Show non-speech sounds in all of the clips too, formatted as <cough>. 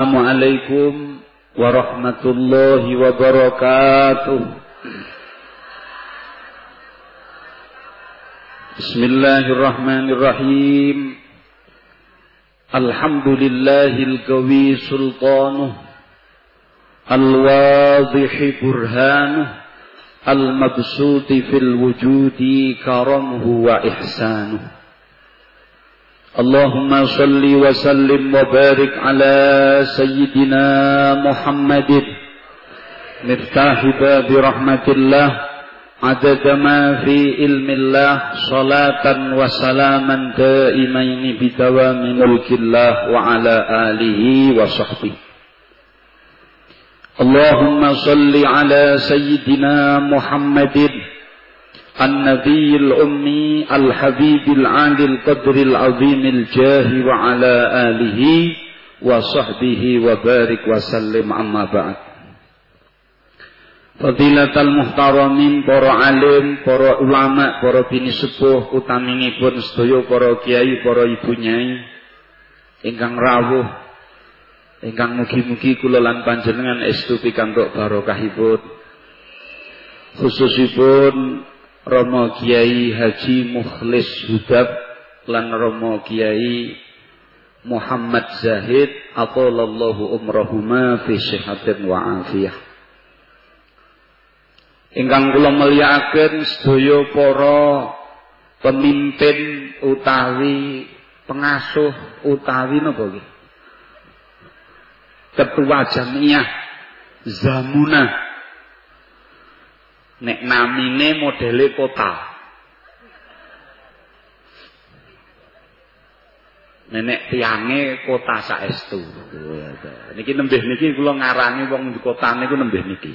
Assalamualaikum warahmatullahi wabarakatuh. Bismillahirrahmanirrahim. Alhamdulillahil qawi sultanuh. Al-wadhihi burhanuh. Al-mabsuti fil wujudi karamuhu wa ihsanuh. اللهم صل وسلم وبارك على سيدنا محمد مفتاح باب رحمة الله عدد ما في علم الله صلاة وسلاما دائمين بدوام ملك الله وعلى آله وصحبه اللهم صل على سيدنا محمد النبي الأمي الحبيب العالي القدر العظيم الجاه وعلى آله وصحبه وبارك وسلم أما بعد Fadilatal muhtaramin, para alim, para ulama, para bini sepuh, utaminipun sedaya para kiai, para ibu nyai, ingkang rawuh, ingkang mugi-mugi kula lan panjenengan estu pikantuk barokahipun. Khususipun Romo Kiai Haji Mukhlis Hudab lan Romo Kiai Muhammad Zahid atolallahu umrahuma fi sihatin wa afiyah. Ingkang kula mulyakaken sedaya para pemimpin utawi pengasuh utawi napa? Ketua Jamiah Zamunah Nek namine modele kota. Nenek tiange kota saestu. Niki nembih niki kula ngarani wong di kota niku nembih niki.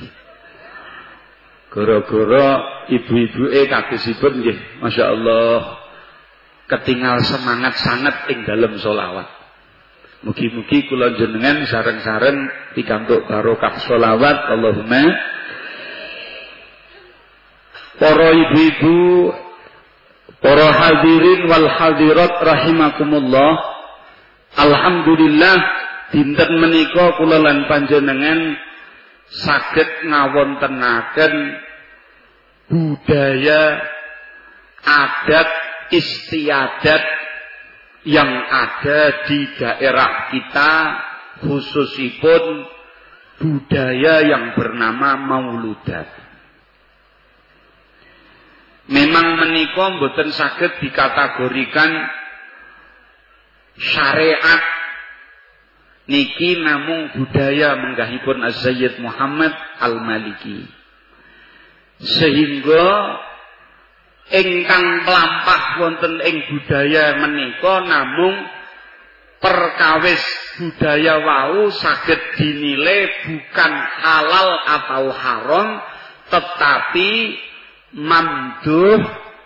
Gara-gara ibu-ibuke kagesipun nggih, masyaallah ketinggal semangat sangat ing dalam solawat. Mugi-mugi kula jenengan sareng-sareng pikantuk barokah solawat Allahumma para ibu-ibu, para hadirin wal hadirat rahimakumullah. Alhamdulillah dinten menika kula lan panjenengan saged ngawontenaken budaya adat istiadat yang ada di daerah kita khususipun budaya yang bernama mauludat memang menika mboten saged dikategorikan syariat. Niki namung budaya menggahipun Az-Zayyid Muhammad Al-Maliki. Sehingga ingkang melampah wonten ing budaya menika namung perkawis budaya wau saged dinilai bukan halal atau haram tetapi mamduh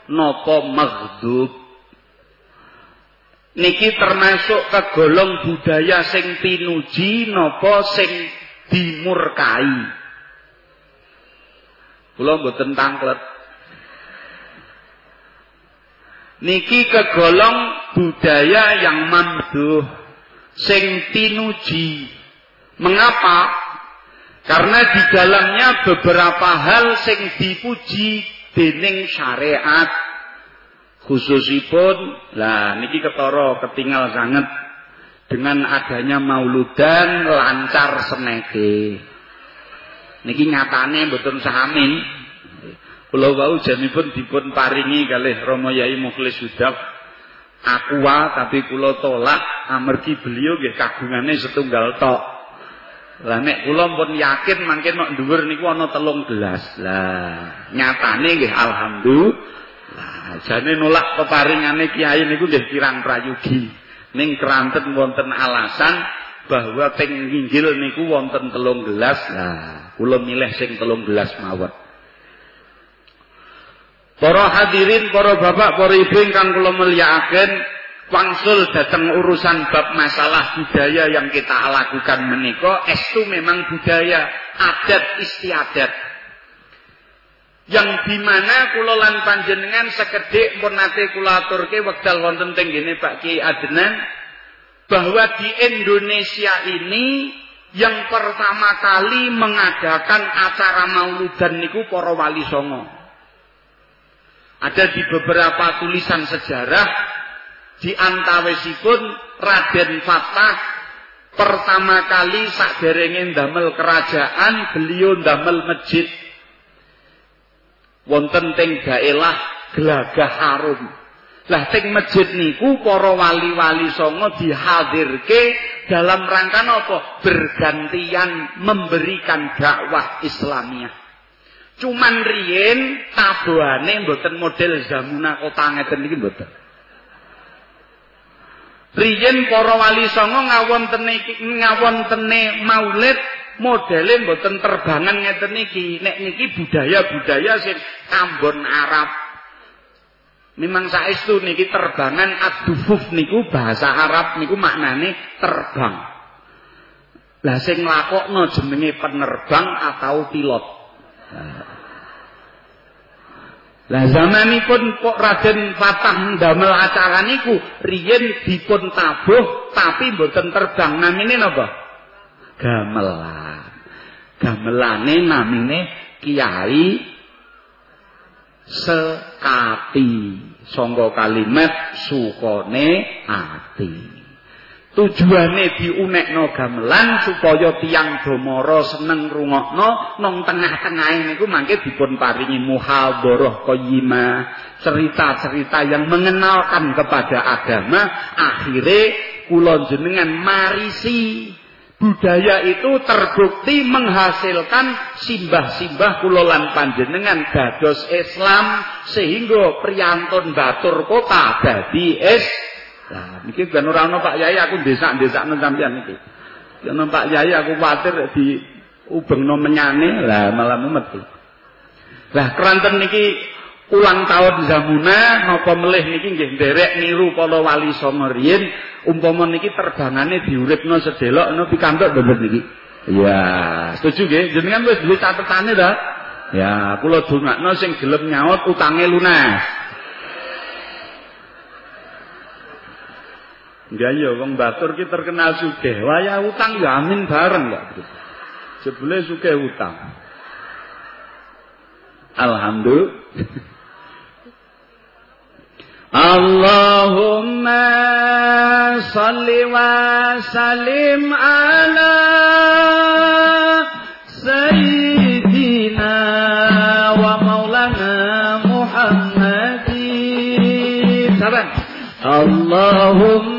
nopo maghdub? Niki termasuk kegolong budaya sing pinuji nopo sing dimurkai. Kula mboten tanglet. Niki kegolong budaya yang mamduh sing pinuji. Mengapa? Karena di dalamnya beberapa hal sing dipuji dening syariat khususipun lah niki ketara ketinggal sangat dengan adanya mauludan lancar seneke niki nyatane mboten samin kula wau janipun dipun paringi kalih Rama Yai Mukhlis Hudaf aqua tapi kula tolak amargi beliau nggih kagungane setunggal tok Lah nek kula pun yakin mangke nek dhuwur niku ana telung gelas. Lah nyatane nggih alhamdulillah. Jane nolak peparingane kiai niku nggih kirang prayugi. Ning keranten wonten alasan bahwa teng nginggil niku wonten telung gelas. Lah kula milih sing telung gelas mawon. Para hadirin, para bapak, para ibu ingkang kula mulyakaken, wangsul datang urusan bab masalah budaya yang kita lakukan menika estu memang budaya adat istiadat yang di mana kula lan panjenengan sekedhik pun nate kula aturke wekdal wonten Pak Kiai Adnan bahwa di Indonesia ini yang pertama kali mengadakan acara mauludan niku para wali songo. Ada di beberapa tulisan sejarah di antawisipun Raden Fatah pertama kali sakderenge ndamel kerajaan beliau ndamel masjid wonten teng daerah Gelagah Harum. Lah teng masjid niku para wali-wali songo dihadirke dalam rangka apa? Bergantian memberikan dakwah Islamiyah. Cuman riyen tabuhane mboten model zamuna kota ngeten iki mboten. Riyen para wali songo ngawontene ngawontene maulid modele mboten terbangan ngeten niki. Nek niki budaya-budaya sing Ambon Arab. Memang saestu niki terbangan ad-dufuf niku bahasa Arab niku maknane terbang. Lah sing nglakokno jenenge penerbang atau pilot. Lah zamanipun kok Raden Fatah ndamel acara niku riyen dipun tabuh tapi mboten terbang namine napa? Gamelan. Gamelane namine Kiai Sekati. Sangga kalimat sukone ati. Tujuane diunekno gamelan supaya tiang domoro seneng rungokno nang tengah-tengahe niku mangke dipun paringi muhadharah qayyimah, cerita-cerita yang mengenalkan kepada agama, akhire kula jenengan marisi. Budaya itu terbukti menghasilkan simbah-simbah kula lan panjenengan dados Islam sehingga priyantun batur kota dadi Islam Lah niki ben ora ana Pak Yai aku desak-desakno sampean iki. Yen Pak Yai aku kuwatir di ubengno menyane lah malah metu. Lah keranten niki ulang tahun Zamuna napa melih niki nggih nderek niru para wali songo riyin umpama niki terbangane diuripno sedelok no pikantuk bener niki. Ya, setuju nggih. Jenengan wis duwe catetane ta? Ya, kula dongakno sing gelem nyaut utange lunas. Ya iya wong batur ki terkenal sugih, waya utang ya amin bareng ya, Jebule sugih utang. Alhamdulillah. <laughs> Allahumma salli wa salim ala sayyidina wa maulana Muhammadin. Saran. Allahumma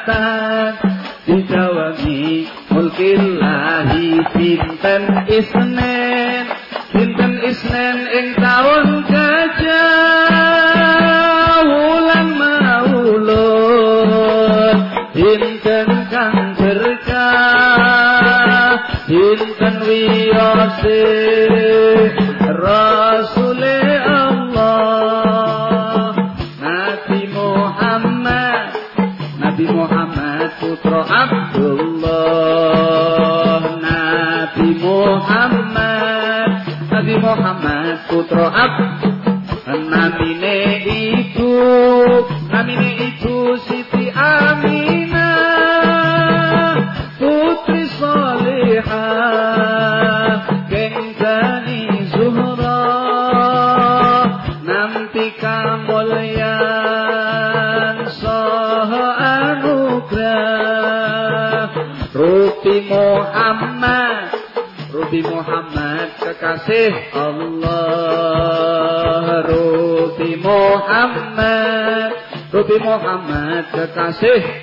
atas dijawabi mulkillahi pinten isnen pinten isnen ing taun gajah wulan maulud. Pinten kang berkah pinten wiyase roh حق Muhammad kekasih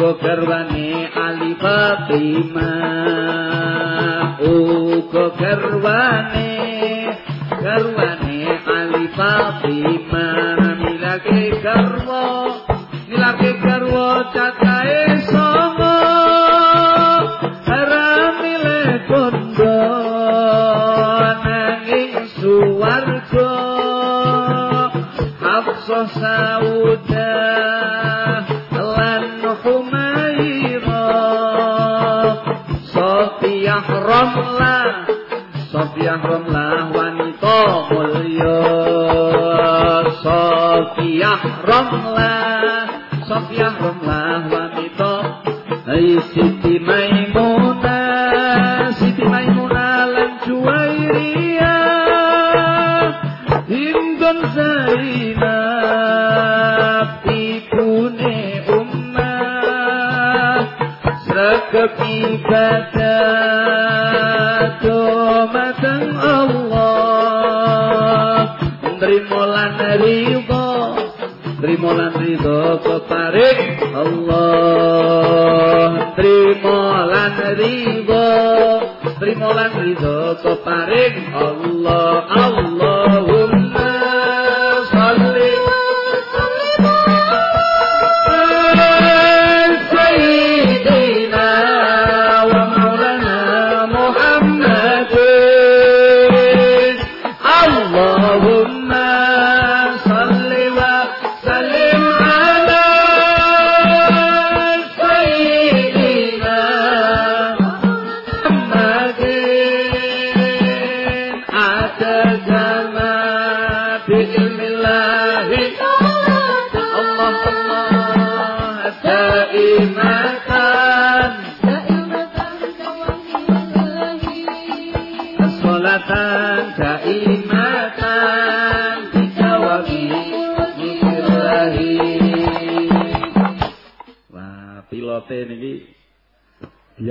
Uga garwane Ali Fatimah Uga garwane Garwane Ali Fatimah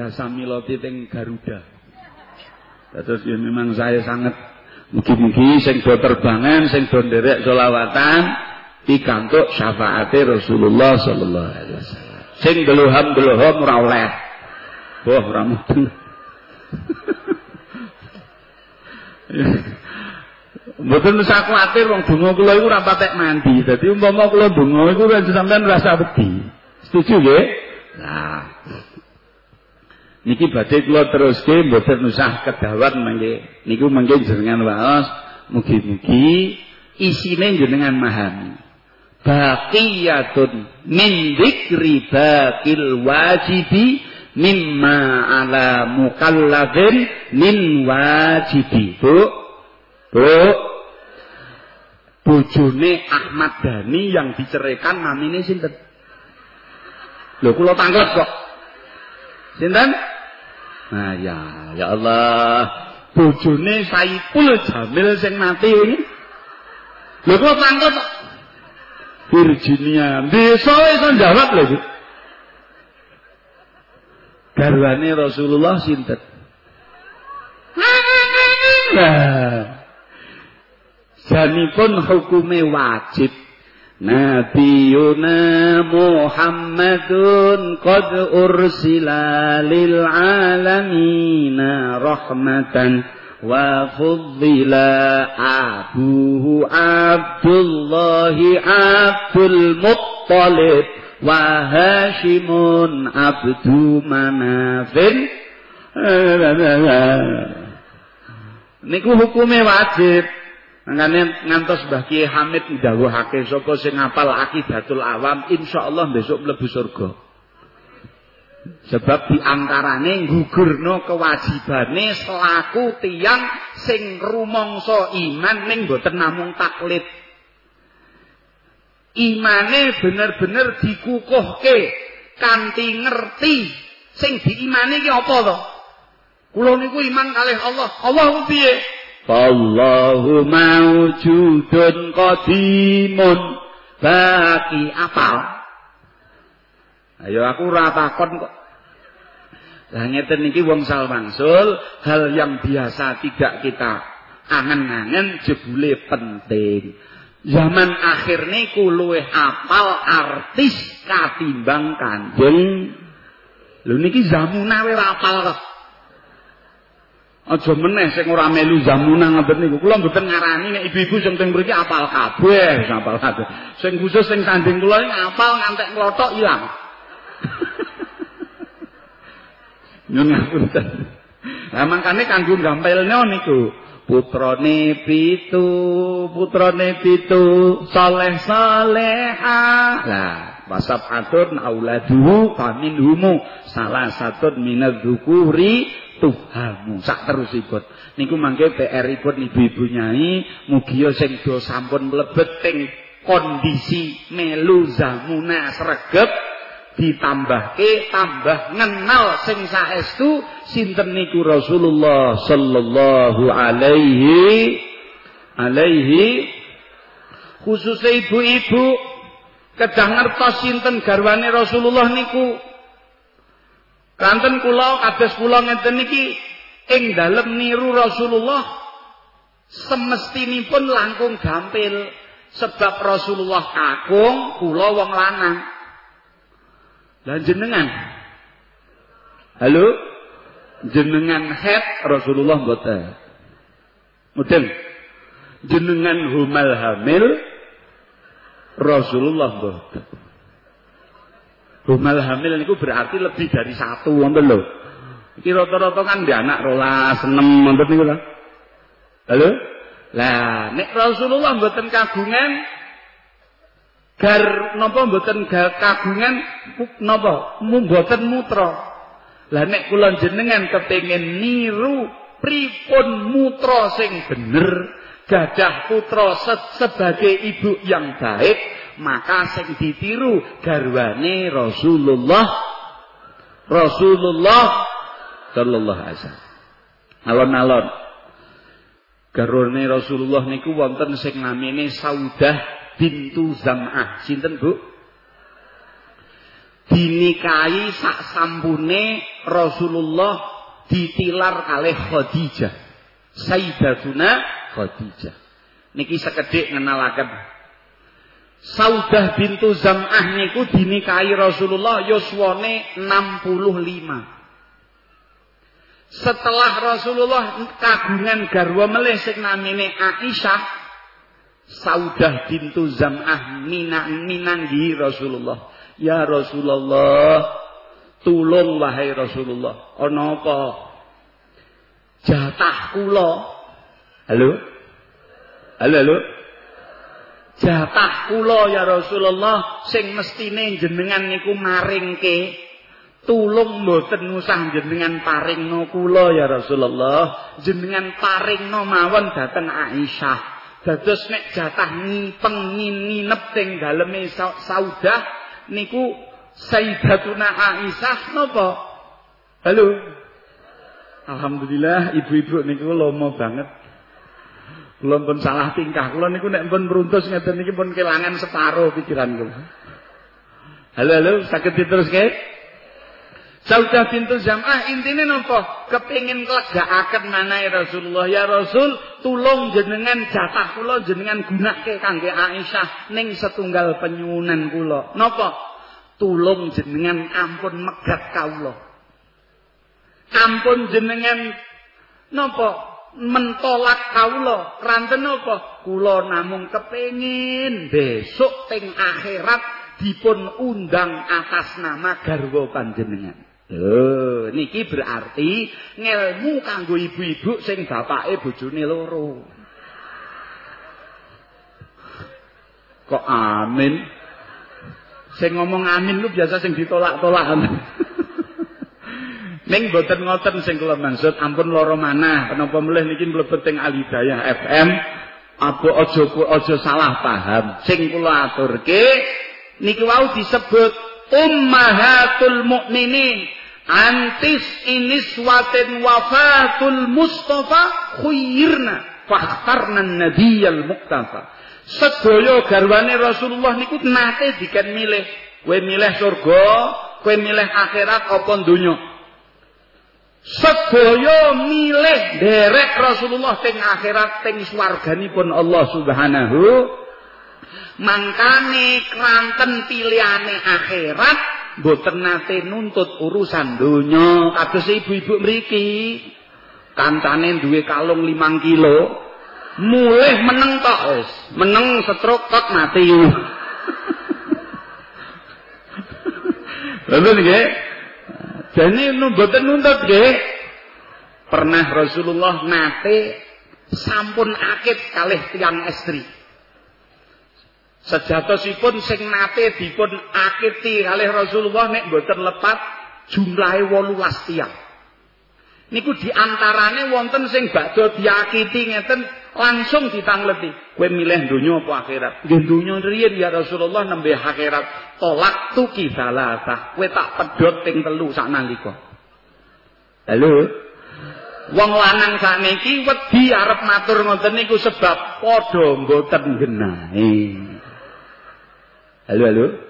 biasa miloti Garuda. Terus ya memang saya sangat mugi-mugi sing do terbangan, sing do nderek selawatan pikantuk syafaate Rasulullah sallallahu alaihi wasallam. Sing deluham-deluham ora oleh. Wah, ora mudeng. <laughs> Mboten usah kuwatir wong donga kula iku ora patek mandi. Dadi umpama kula donga iku sampean rasa wedi. Setuju nggih? Nah. Niki badhe kula teruske mboten usah kedawat mangke. Niku mangke jenengan waos mugi-mugi isine jenengan mahami. Baqiyatun min dzikri baqil wajibi mimma ala mukallafin min wajibi. Bu, bu, bojone Ahmad Dhani yang diceraikan namine sinten? Lho kula tanglet kok. Sinten? Nah ya, ya Allah. Bojone Saipul Jamil sing mati ini. Lho kok. Virginia. Desa iso jawab lho. Garwane Rasulullah sinten? Nah. Janipun hukume wajib نبينا محمد قد أرسل للعالمين رحمة وفضل. أبوه عبد الله عبد المطلب وهاشم عبد مناف. niku hukume wajib Ngene ngantos Mbah Kiai Hamid ndawuhake saka sing ngapal akidatul awam insyaallah besok mlebu surga. Sebab diantarane gugurno kewajibane selaku tiang sing rumangsa iman ning boten namung taklid. Imane bener-bener dikukuhke kanthi ngerti sing diimani ki apa to? Kula niku iman kalih Allah. Allah ku piye? Allahu mawjudun qadimun baki apa? Ayo aku ora takon kok. Lah ngeten iki wong hal yang biasa tidak kita angen-angen jebule penting. Zaman akhir niku luwih apal artis katimbang Kanjeng. Lho niki zamuna wae apal kok. Aja meneh sing ora melu zamuna ngoten niku. Kula mboten ngarani nek ibu-ibu sing teng mriki apal kabeh, apal kabeh. Sing khusus sing tanding kula iki apal ngantek klothok ilang. <laughs> Nyun ngapunten. Lah mangkane kanggo gampelne niku. Putrane pitu, putrane pitu, saleh saleha. Lah, wasab atur nauladuhu faminhumu salah satu minad dzukuri tuhamu sak terusipun niku mangke PR ipun ibu-ibu nyai mugi sing do sampun mlebet teng kondisi melu zamuna sregep ditambahke tambah ngenal sing saestu sinten niku Rasulullah sallallahu alaihi alaihi khusus ibu-ibu kedah ngertos sinten garwane Rasulullah niku Kanten kula kados kula ngeten niki ing dalem niru Rasulullah semestinipun langkung gampil sebab Rasulullah kakung kula wong lanang. Lah jenengan Halo? Jenengan head Rasulullah mboten. Mboten. Jenengan humal hamil Rasulullah mboten. Humal hamil niku berarti lebih dari satu wonten lho. Iki rata-rata kan di anak rolas enam wonten niku lho. Halo? Lah, nek Rasulullah mboten kagungan gar napa mboten kagungan napa mboten mutra. Lah nek kula jenengan kepengin niru pripun mutra sing bener, gadah putra sebagai ibu yang baik, maka sing ditiru garwane Rasulullah Rasulullah sallallahu alaihi wasallam. Alon-alon garwane Rasulullah niku wonten sing namine Saudah bintu Zam'ah. Sinten, Bu? Dinikahi sak sampune Rasulullah ditilar kalih Khadijah. Sayyidatuna Khadijah. Niki sekedhik ngenalaken Saudah bintu Zam'ah niku dinikahi Rasulullah yuswane 65. Setelah Rasulullah kagungan garwa melih sing namine Aisyah, Saudah bintu Zam'ah minang minanggi Rasulullah. Ya Rasulullah, tulung wahai Rasulullah. Ana apa? Jatah kula. Halo? Halo, halo? jatah kula ya Rasulullah sing mestine jenengan niku maringke. Tulung mboten usah jenengan paringno kula ya Rasulullah. Jenengan paringno mawon dhateng Aisyah. Dados nek jatah ngipeng nginep teng daleme saudah niku Sayyidatuna Aisyah napa? Halo. Alhamdulillah ibu-ibu niku lomo banget Kula pun salah tingkah. Kula niku nek pun meruntus ngeten niki pun kelangan separo pikiran kula. Halo halo, saged diteruske? Saudah bintu Zam'ah intine napa? Kepengin klegakaken manahe Rasulullah. Ya Rasul, tulung jenengan jatah kula jenengan gunake kangge Aisyah ning setunggal penyuwunan kula. Napa? Tulung jenengan ampun megat kawula. Ampun jenengan napa? Mentolak kawula. Ranten napa? Kula namung kepengin besok teng akhirat dipun undang atas nama garwa panjenengan. Oh, niki berarti ngelmu kanggo ibu-ibu sing bapake bojone loro. Kok amin? Sing ngomong amin lu biasa sing ditolak-tolak. Ning boten ngoten sing kula maksud, ampun loro manah. Kenapa mulih niki mlebet teng Alidayah FM? Apa aja aja salah paham. Sing kula aturke niki wau disebut ummahatul mukminin antis iniswatin wafatul mustafa khuyirna fakhtarna nabiyal muktafa sedaya garwane Rasulullah niku nate diken milih kowe milih surga kowe milih akhirat apa donya sedaya milih derek Rasulullah teng akhirat teng swarganipun Allah Subhanahu. Mangkane kranten pilihane akhirat boten nate nuntut urusan donya. Kados ibu-ibu mriki kancane duwe kalung 5 kilo mulih meneng tok wis. Meneng stroke tok mati. Lha nggih jane boten nuntut nggih pernah Rasulullah nate sampun akid kalih tiang estri Sejatosipun sing nate dipun akiti kalih Rasulullah nek mboten lepat jumlahe 18 tiyang. Niku diantarane wonten sing badhe diakiti ngeten langsung ditangleti. Kowe milih donya apa akhirat? Nggih donya riyen ya Rasulullah nembe akhirat. Tolak tu kisalata. Kowe tak pedhot ping telu saknalika. Halo. Wong lanang sakniki wedi arep matur ngoten niku sebab padha mboten genahe. Halo halo.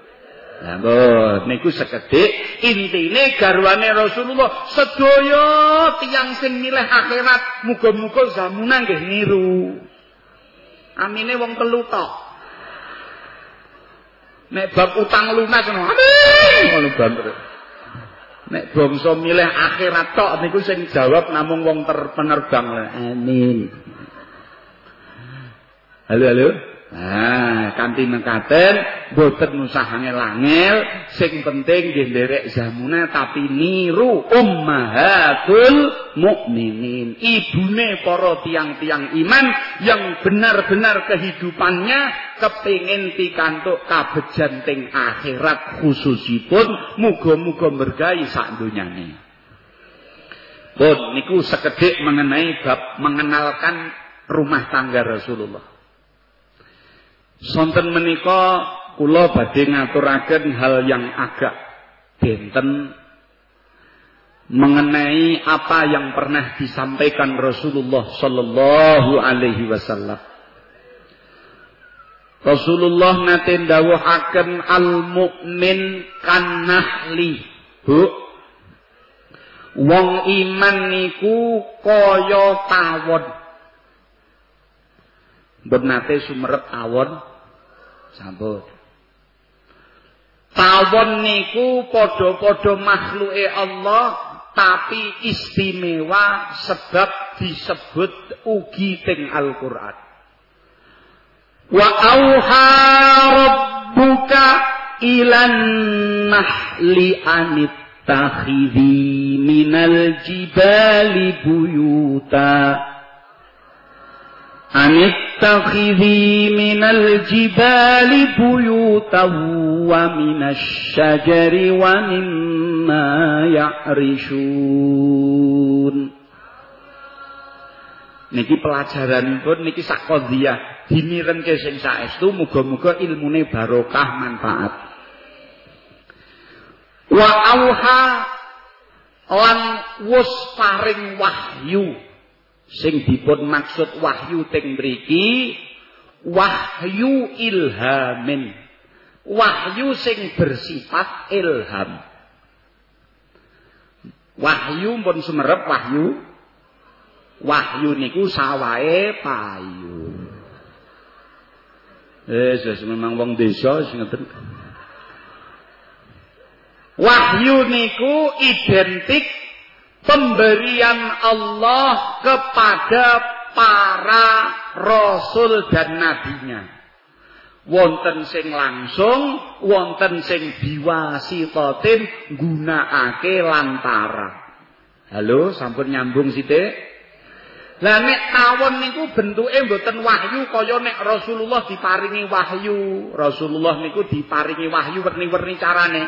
Mbon niku sekedhik intine garwane Rasulullah sedaya tiyang sing milih akhirat muga-muga zamuna nggih niru. Amine wong telu tok. Nek bab utang lunas ngono. Amin. Ngono banter. Nek bangsa milih akhirat tok niku sing jawab namung wong terpenerbang. Amin. Halo halo. Nah, kanthi mekaten boten usah angel-angel, sing penting nggih nderek zamuna tapi niru ummahatul mukminin. Ibune para tiang-tiang iman yang benar-benar kehidupannya kepingin pikantuk kabejan teng akhirat khususipun muga-muga bergahi sak donyane. Pun niku sekedhik mengenai bab mengenalkan rumah tangga Rasulullah. Sonten menika kula badhe ngaturaken hal yang agak benten mengenai apa yang pernah disampaikan Rasulullah sallallahu alaihi wasallam. Rasulullah nate ndawuhaken al mukmin kanahli. Bu. Wong iman niku kaya tawon. Benate sumerep awon Sampun. Tawon niku padha-padha makhluke Allah tapi istimewa sebab disebut ugi teng Al-Qur'an. Wa auha rabbuka ilan nahli anit takhidhi minal jibali buyuta أن اتخذي من الجبال بيوتا ومن الشجر ومما يعرشون Niki pelajaran pun niki sak qadhiyah dimirengke sing saestu muga-muga ilmune barokah manfaat. Wa auha lan wus paring wahyu sing dipun maksud wahyu teng mriki wahyu ilhamin wahyu sing bersifat ilham Wahyu pun sumerep wahyu. Wahyu niku sawahe payu. Eh, memang wong desa ngeten. Wahyu niku identik pemberian Allah kepada para rasul dan nabinya. Wonten sing langsung, wonten sing biwasitatin gunakake lantara. Halo, sampun nyambung sithik? Lah nek tawon niku bentuke mboten wahyu kaya nek Rasulullah diparingi wahyu. Rasulullah niku diparingi wahyu werni-werni carane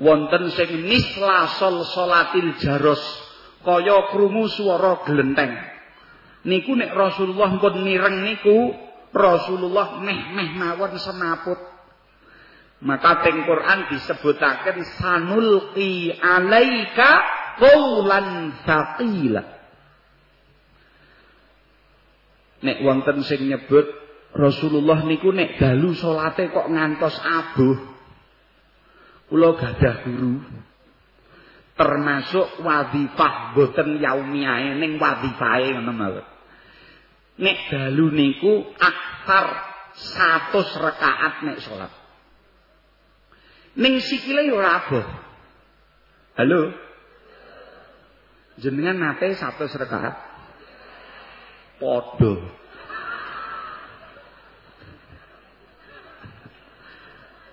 wonten sing misla sol salatil jaros kaya krungu swara glenteng niku nek Rasulullah pun mireng niku Rasulullah meh-meh mawon senaput. Maka teng Quran disebutaken sanulqi alaika qaulan thaqila. Nek wonten sing nyebut Rasulullah niku nek dalu salate kok ngantos abuh. Kula gadah guru termasuk wadifah boten yaumiahe ning wadifahe ngono mawon. Nek dalu niku aksar 100 rakaat nek salat. Ning sikile ora aboh. Halo. Jenengan nate 100 rakaat. Padha.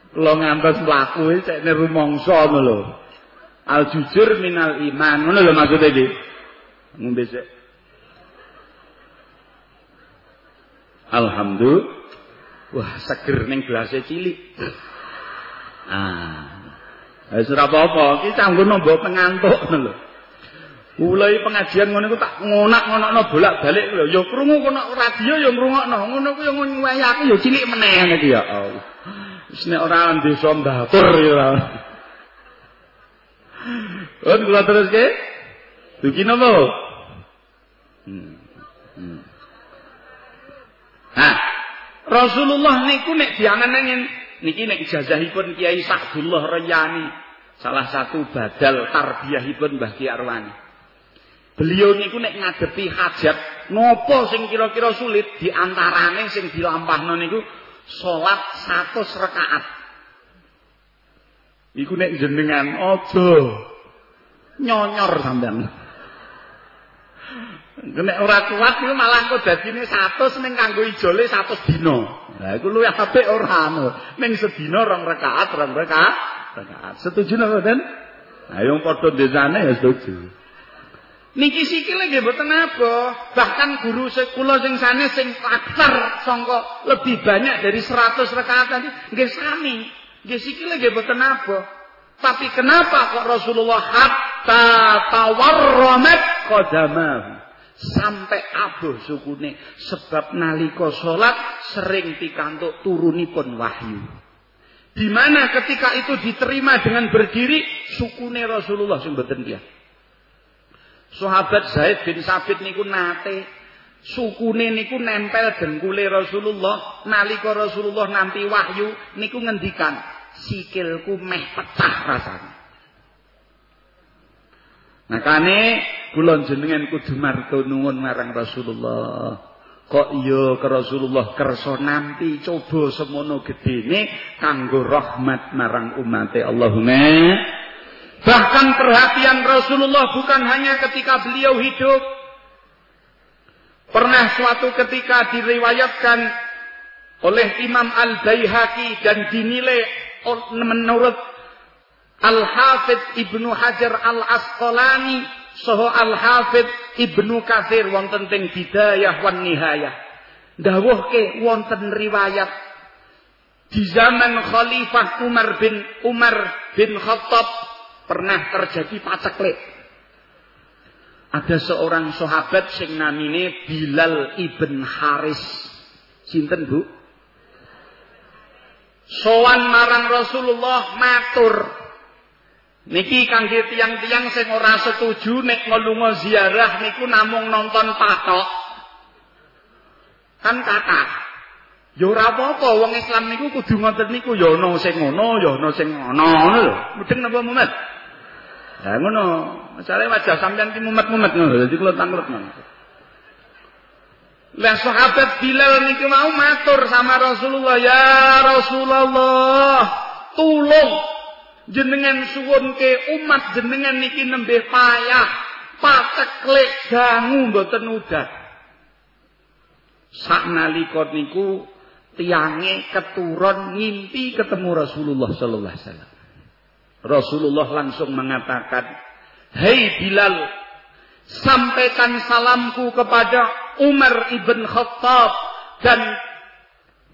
Kula ngantos mlaku iki cek niru mangsa ngono lho. Al jujur minal iman. Ngono lho maksude iki. Ngombe sik. Alhamdulillah. Wah, seger ning gelase cilik. Ah. Wis ora apa-apa, iki canggo nombo pengantuk lho. Mulai pengajian ngono iku tak ngonak-ngonokno bolak-balik lho. Ya krungu kono radio ya ngrungokno. Ngono ku ya ngono aku ya cilik meneh iki ya. Wis nek ora desa mbatur ya ora. Kon kula teruske. Dugi napa? Hmm. Hmm. Nah, Rasulullah niku nek diangen-angen niki nek ijazahipun Kiai Sa'dullah Rayani, salah satu badal tarbiyahipun Mbah Ki Arwani. Beliau niku nek ngadepi hajat nopo sing kira-kira sulit diantarane sing dilampahno niku salat 100 rakaat. Iku nek jenengan aja nyonyor sampean. Nek ora kuat iku malah kok dadine 100 ning kanggo ijole 100 dina. Lah iku luwih apik ora anu. Ning sedina rong rakaat, rong rakaat, rakaat. Setuju napa, Den? Ayo padha desane ya setuju. Niki sikile nggih mboten apa. Bahkan guru sekula sing sanes sing aktar sangka lebih banyak dari 100 rakaat tadi nggih sami. Nggih sikile nggih mboten apa. Tapi kenapa kok Rasulullah hatta tawarramat qadamahu? Sampai abuh sukune. Sebab nalika salat sering pikantuk turunipun wahyu. Di mana ketika itu diterima dengan berdiri sukune Rasulullah sing mboten Sahabat Zaid bin Sabit niku nate. Sukune niku nempel dengkule Rasulullah. Nalika Rasulullah nampi wahyu niku ngendikan sikilku meh pecah rasane. Makane kula jenengan kudu marga nuwun marang Rasulullah. Kok iya ke Rasulullah kersa nampi coba semono gedene kanggo rahmat marang umate Allahumma Bahkan perhatian Rasulullah bukan hanya ketika beliau hidup. Pernah suatu ketika diriwayatkan oleh Imam Al-Baihaqi dan dinilai menurut Al-Hafidh Ibnu Hajar Al-Asqalani soho Al-Hafidh Ibnu Katsir wonten teng Bidayah wan Nihayah. Dawuhke wonten riwayat di zaman Khalifah Umar bin Umar bin Khattab pernah terjadi paceklik. Ada seorang sahabat sing namine Bilal ibn Haris. Sinten, Bu? Sowan marang Rasulullah matur. Niki kangge tiang-tiang sing ora setuju nek ngelunga ziarah niku namung nonton patok. Kan kata. Ya ora apa-apa wong Islam niku kudu ngoten niku ya ana sing ngono ya ana sing ngono ngono lho. Mudeng napa Muhammad? Lah ngono, masalahe wajah sampean ki mumet-mumet ngono, dadi kula tanglet ngono. Lah sahabat Bilal niki mau matur sama Rasulullah, "Ya Rasulullah, tulung jenengan suwun ke umat jenengan niki nembe payah, pateklek dangu mboten udah." Saknalika niku tiange keturun ngimpi ketemu Rasulullah sallallahu alaihi wasallam. Rasulullah langsung mengatakan, "Hei Bilal, sampaikan salamku kepada Umar ibn Khattab dan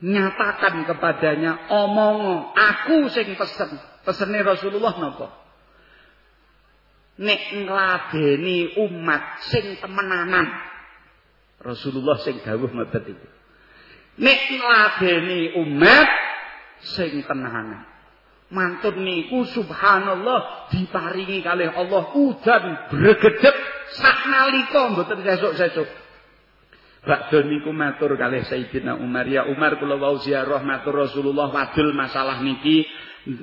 nyatakan kepadanya omong aku sing pesen. Pesene Rasulullah napa? Nek ngladeni umat sing temenanan. Rasulullah sing dawuh ngoten iki nek ngladeni umat sing tenanan mantun niku subhanallah diparingi kalih Allah udan bregedhep saknalika mboten sesuk-sesuk Bakdo niku matur kalih Sayyidina Umar. Ya Umar kula wau ziarah matur Rasulullah wadul masalah niki.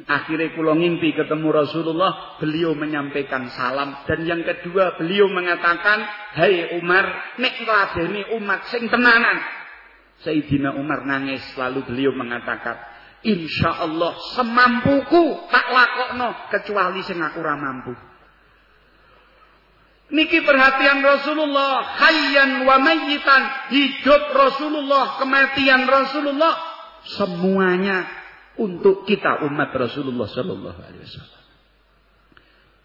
Akhirnya kula ngimpi ketemu Rasulullah beliau menyampaikan salam. Dan yang kedua beliau mengatakan hai Umar nek ngladeni umat sing tenanan. Sayyidina Umar nangis lalu beliau mengatakan Insya Allah semampuku tak lakokno kecuali sing aku ora mampu. Niki perhatian Rasulullah, hayyan wa mayyitan, hidup Rasulullah, kematian Rasulullah, semuanya untuk kita umat Rasulullah sallallahu alaihi wasallam.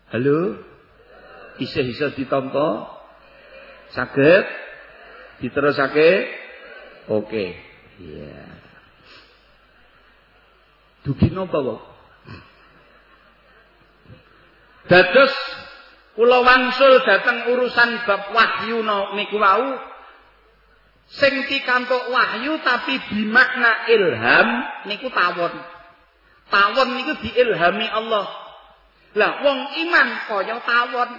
Halo? Bisa-bisa ditampa? Saged? Diterusake? Oke. Okay. Iya. Yeah. Dugi napa? Dados kula wangsul dhateng urusan bab wahyu niku wau sing pikantuk wahyu tapi bimakna ilham niku tawon. Tawon niku diilhami Allah. Lah wong iman kaya tawon.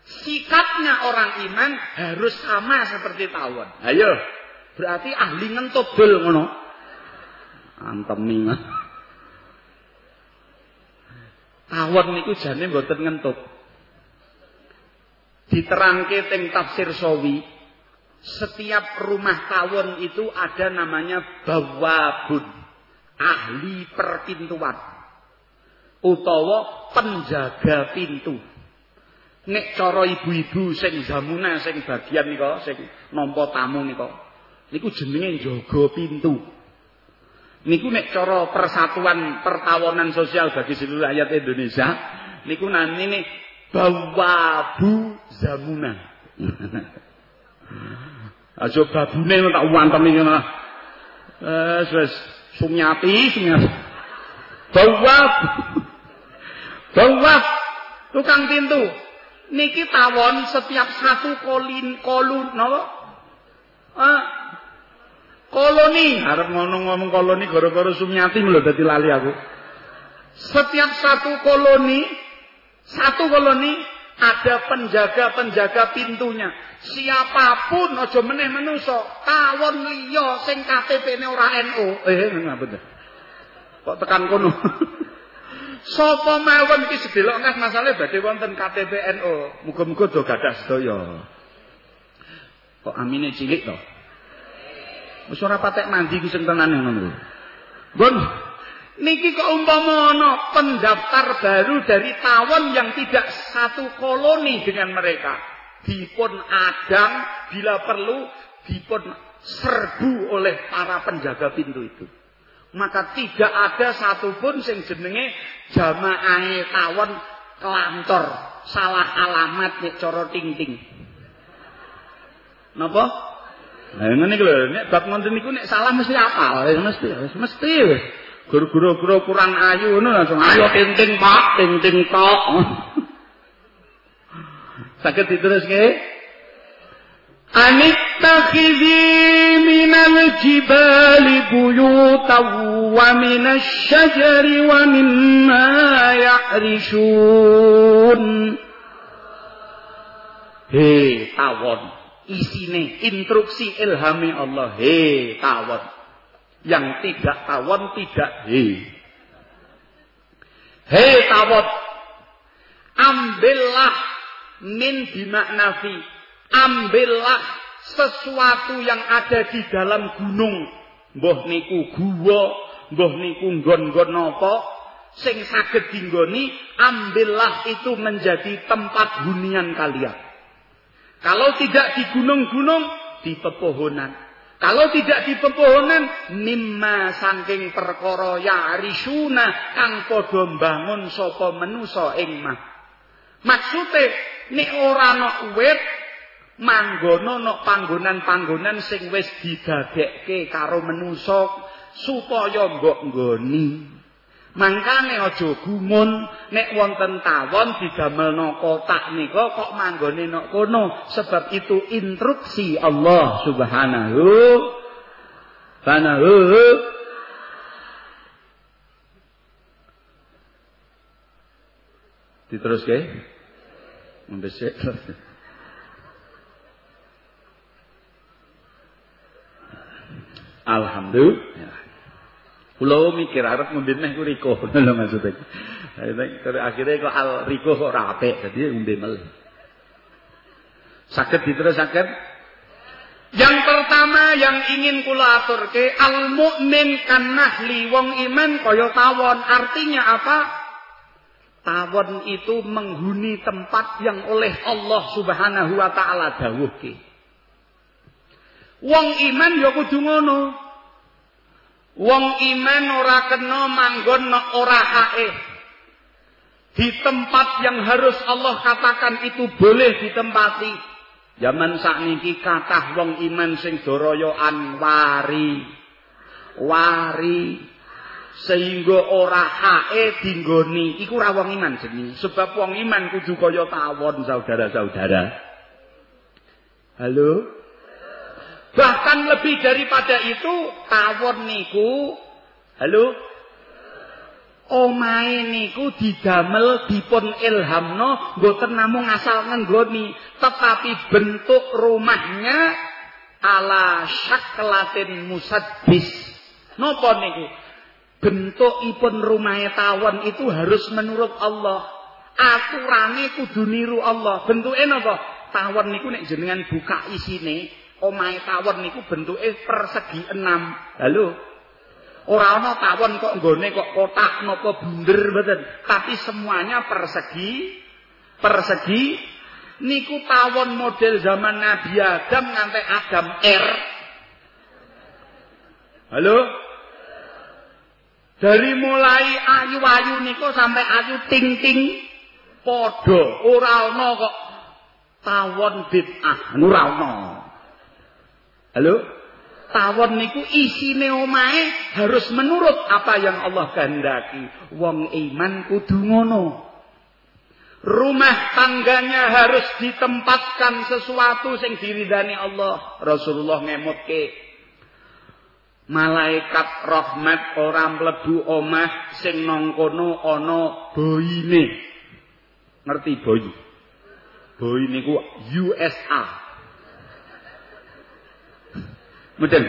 Sikapnya orang iman harus sama seperti tawon. Ayo, berarti ahli ngentut dul ngono. Antemi Tawon niku jane mboten ngentuk. Diterangke teng tafsir Sawi, setiap rumah tawon itu ada namanya bawabun, ahli perpintuan. Utawa penjaga pintu. Nek cara ibu-ibu sing zamuna sing bagian nika sing nampa tamu nika niku jenenge jaga pintu. Niku nek cara persatuan pertawanan sosial bagi seluruh rakyat Indonesia, niku namine bawabu zamuna. <laughs> Aja babune tak wantem iki ngono. Eh wis sumyati. Bawab. Bawab tukang pintu. Niki tawon setiap satu kolin kolun napa? Ah, Koloni, arep ngomong-ngomong koloni gara-gara Sumyati lho dadi lali aku. Setiap satu koloni, satu koloni ada penjaga-penjaga pintunya. Siapapun aja meneh menuso, tawon liya sing KTP-ne ora NU. Eh, ngapa Kok tekan kono? <laughs> Sapa mawon iki sedelok ngas masalahe badhe wonten KTP NU. Muga-muga do gadah sedaya. Kok amine cilik to? Wis ora patek mandi ku sing tenan ngono. Bon. Niki ana pendaftar baru dari tawon yang tidak satu koloni dengan mereka. Dipun adang bila perlu dipun serbu oleh para penjaga pintu itu. Maka tidak ada satupun sing jenenge jamaah tawon kelantor salah alamat nek cara ting-ting. Napa? Nah, ngene iki lho, nek bab ngoten niku nek salah mesti apal, mesti, mesti wis. Guru-guru kurang ayu ngono langsung ayo tinting Pak, tinting tok. Saged? Anittakhidhi minal jibali buyutan wa minasy syajari wa mimma ya'rishun. Hei, tawon isine instruksi ilhami Allah he tawon yang tidak tawon tidak he. He tawon. Ambillah min bimaknafi ambillah sesuatu yang ada di dalam gunung. Mbah niku guwa mbah niku nggon-nggon napa sing saged dinggoni ambillah itu menjadi tempat hunian kalian. Kalau tidak di gunung-gunung di pepohonan kalau tidak di pepohonan mimma saking perkara ya arisuna kang padha mbangun sapa menusa ing mah maksude nek ora ana wit manggono nok panggonan-panggonan sing wis didadekke karo menusa supaya mbok nggoni. Mangkane aja gumun nek wonten tawon didamelno kotak nika kok manggone nok kono sebab itu instruksi Allah Subhanahu Subhanahu Diteruske? Mbesek. Alhamdulillah. Kula mikir arep ngombe meh ku riko <laughs> lho maksudnya. Akhirnya kok al riko kok ora apik dadi ngombe mel. Saged diterusaken yang pertama yang ingin kula aturke al mukmin kan nahli wong iman kaya tawon artinya apa? Tawon itu menghuni tempat yang oleh Allah Subhanahu wa taala dawuhke. Wong iman ya kudu ngono. Wong iman ora kena manggon ora hae. Di tempat yang harus Allah katakan itu boleh ditempati. Zaman sakniki kathah wong iman sing doroyoan wari. Wari sehingga ora hae dinggoni iku ora wong iman jenenge sebab wong iman kudu kaya tawon saudara-saudara. Halo? Bahkan lebih daripada itu, tawon niku, halo, omae niku didamel dipun ilhamno, boten namung asal ngenggoni, tetapi bentuk rumahnya ala syaklatin musadbis. Napa niku? Bentukipun rumahe tawon itu harus menurut Allah. Aturane kudu niru Allah. Bentuke napa? Tawon niku nek jenengan buka isine, omahe tawon niku bentuke persegi enam. Halo. Ora ana tawon kok nggone kok kotak napa bunder mboten, tapi semuanya persegi persegi niku tawon model zaman Nabi Adam nganti Adam R. Halo. Dari mulai ayu-ayu niku sampai ayu ting-ting padha ora ana kok tawon bid'ah, ora ana. Halo? Tawon niku isine omahe harus menurut apa yang Allah kehendaki. Wong iman kudu ngono. Rumah tangganya harus ditempatkan sesuatu sing diridani Allah. Rasulullah ngemutke. Malaikat rahmat ora mlebu omah sing nang kono ana boyine. Ngerti boy? Boy niku USA. Mboten.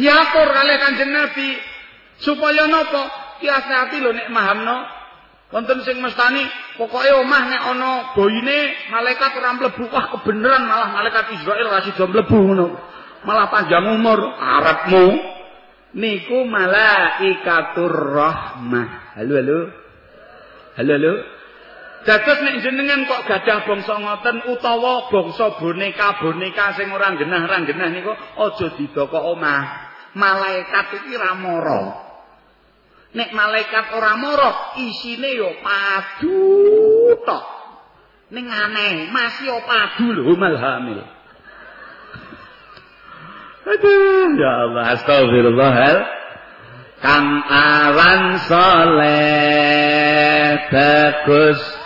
Diatur kalih Kanjeng Nabi supaya napa? Kiasati lho nek mahamno. Wonten sing mestani pokoke omah nek ana boyine malaikat ora mlebu wah kebenaran malah malaikat Israel ra sida mlebu ngono. Malah panjang umur arepmu niku malaikatur rahmah. Halo halo. Halo halo. Dados nek jenengan kok gadah bangsa ngoten utawa bangsa boneka-boneka sing ora genah-ora genah niku aja didokok omah. Malaikat iki ra mara. Nek malaikat ora mara, isine yo padu tok. Ning aneh, masih yo padu lho malhamil. Aduh, ya Allah, astagfirullah. Kang awan soleh bagus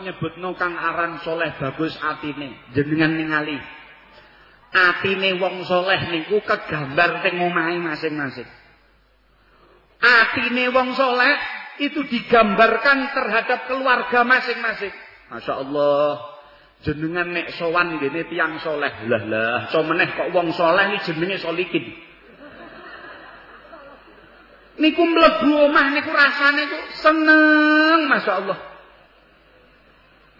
kok nyebutno kang aran soleh bagus atine jenengan ningali. Atine wong soleh niku kegambar teng omahe masing-masing. Atine wong soleh itu digambarkan terhadap keluarga masing-masing. Masya Allah jenengan nek sowan gini tiang soleh. Lah lah so meneh kok wong soleh ini jenenge solikin. Niku mlebu omah niku rasane ku seneng Masya Allah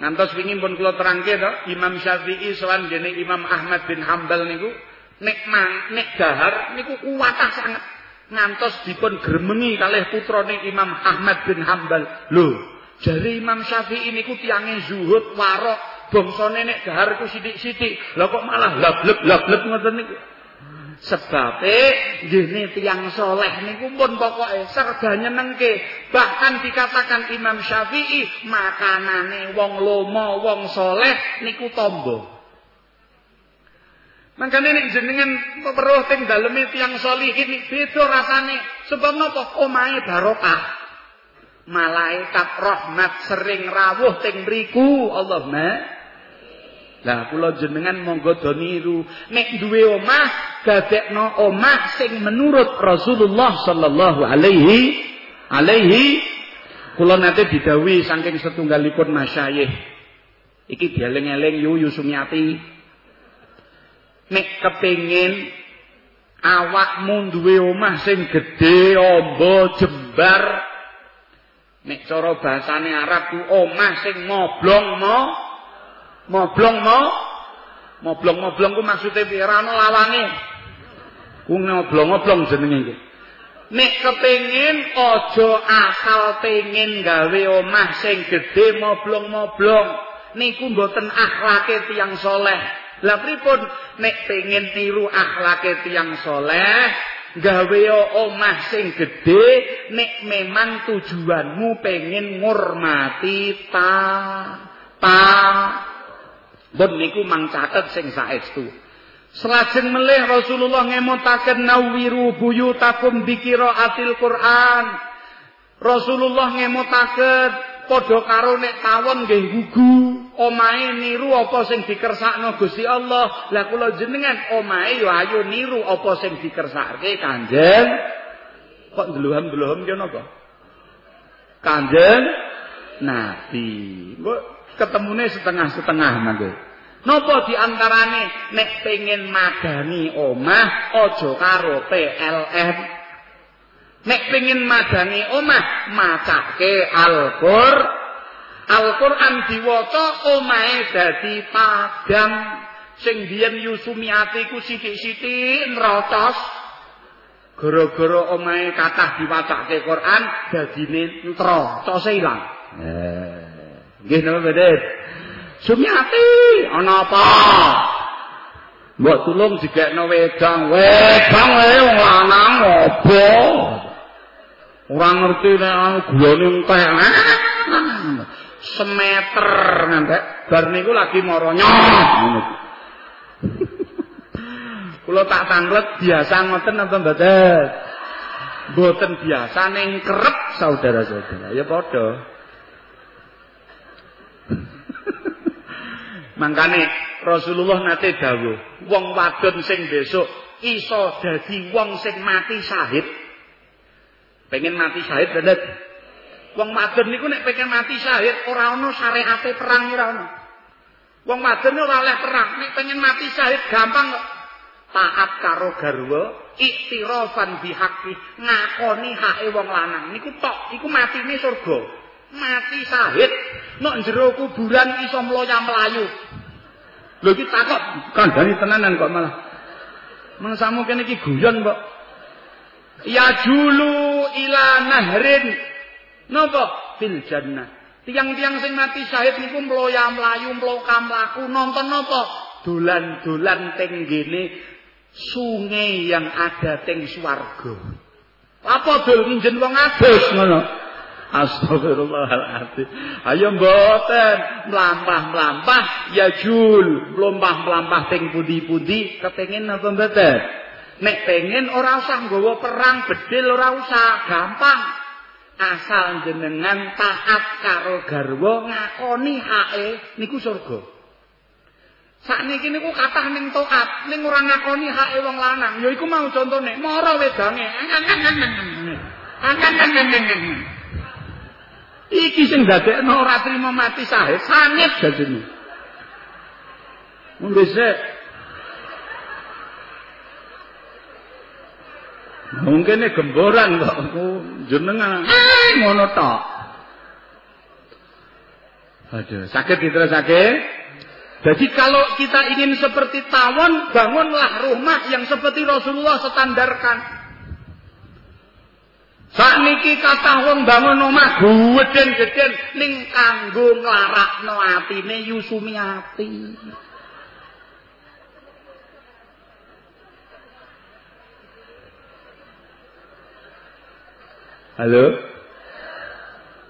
ngantos wingi pun kula terangke to Imam Syafi'i sowan gini Imam Ahmad bin Hambal niku nek mang nek dahar niku kuwatah sangat ngantos dipun gremengi kalih putrane Imam Ahmad bin Hambal lho jari Imam Syafi'i niku tiange zuhud warok bangsane nek dahar ku sithik-sithik. Lha kok malah lableb lableb ngoten niku sebabe nggih tiyang soleh niku pun pokoke serba nyenengke. Bahkan dikatakan Imam Syafi'i makanane wong lomo wong soleh niku tombo. Makanya nek jenengan peruh teng daleme tiyang solihin beda rasane sebab napa? Omahe barokah. Malaikat rahmat sering rawuh teng mriku Allahumma Lah kula jenengan monggo do niru. Nek duwe omah dadekno omah sing menurut Rasulullah sallallahu alaihi alaihi kula nate didhawuhi saking setunggalipun masyayikh. Iki dieling-eling yu Yusumiati nek kepengin awakmu duwe omah sing gedhe amba jembar nek cara bahasane Arab ku omah sing moblong mo Moblong mau moblong-moblong ku maksude piye ora ana lawange. Ku ngoblong-ngoblong jenenge iki. Nek kepengin aja asal pengin gawe omah sing gedhe moblong-moblong. Niku mboten akhlake tiyang soleh. Lah pripun nek pengin niru akhlake tiyang soleh, gawe omah sing gedhe nek memang tujuanmu pengin ngurmati ta ta Bon niku mang catet sing saestu. Selajeng melih Rasulullah ngemutaken nawiru buyutakum atil Quran. Rasulullah ngemutaken padha karo nek tawon nggih gugu, omahe niru apa sing dikersakno Gusti Allah. Lah kula jenengan omahe yo ayo niru apa sing dikersake Kanjeng. Kok ndeluham-ndeluham ki napa? Kanjeng Nabi. Kok ketemune setengah-setengah mangke. Napa diantarane nek pengen madani omah aja karo PLN. Nek pengen madani omah macake Al-Qur Al-Qur'an diwaca omahe dadi padang sing biyen Yusumiati ku sithik-sithik nrocos. Gara-gara omahe kathah diwacake Quran dadine ntrocose ilang. Eh Nggih napa mboten? Sumiati ana apa? Mbok tulung digekno wedang. Wedang wae wong lanang apa? Ora ngerti nek anu gulane entek. Semeter ngantek bar niku lagi mara ngono. Kula tak tanglet biasa ngoten apa mboten? Mboten biasa ning kerep saudara-saudara. Ya padha. Mangkane Rasulullah nate dawuh, wong wadon sing besok iso dadi wong sing mati syahid. Pengen mati syahid bener. Wong wadon niku nek pengen mati syahid ora ana syariate perang ora ana. Wong wadon ora oleh perang, nek pengen mati syahid gampang kok. Taat karo garwa, iktirafan bihaqi, ngakoni hake wong lanang. Niku tok, iku matine surga. Mati syahid, nek jero kuburan iso mloya mlayu. Lho iki takok kandhani tenanan kok malah. Mengsamu kene iki guyon kok. Ya julu ila nahrin. Napa? Fil jannah. Tiang-tiang sing mati syahid niku mloya mlayu mloka mlaku nonton napa? Dolan-dolan teng gene sungai yang ada teng swarga. Apa dol nginjen wong adus ngono? Astagfirullahaladzim. Ayo mboten mlampah-mlampah ya jul, mlampah-mlampah teng pundi-pundi kepengin apa mboten? Nek pengen ora usah nggawa perang bedil ora usah, gampang. asal jenengan taat karo garwa ngakoni hake niku surga. Sakniki niku kathah ning taat, ning ora ngakoni hake wong lanang. Ya iku mau contone, mara wedange. Iki sing dadekno ora trima mati sae, sangit dadine. Mun Mungkin gemboran kok jenengan eh, ngono tok. Aduh, sakit diterusake. Jadi kalau kita ingin seperti tawon, bangunlah rumah yang seperti Rasulullah standarkan. Sakniki kata wong bangun omah gedhen-gedhen ning kanggo nglarakno atine Yusumiati. Halo?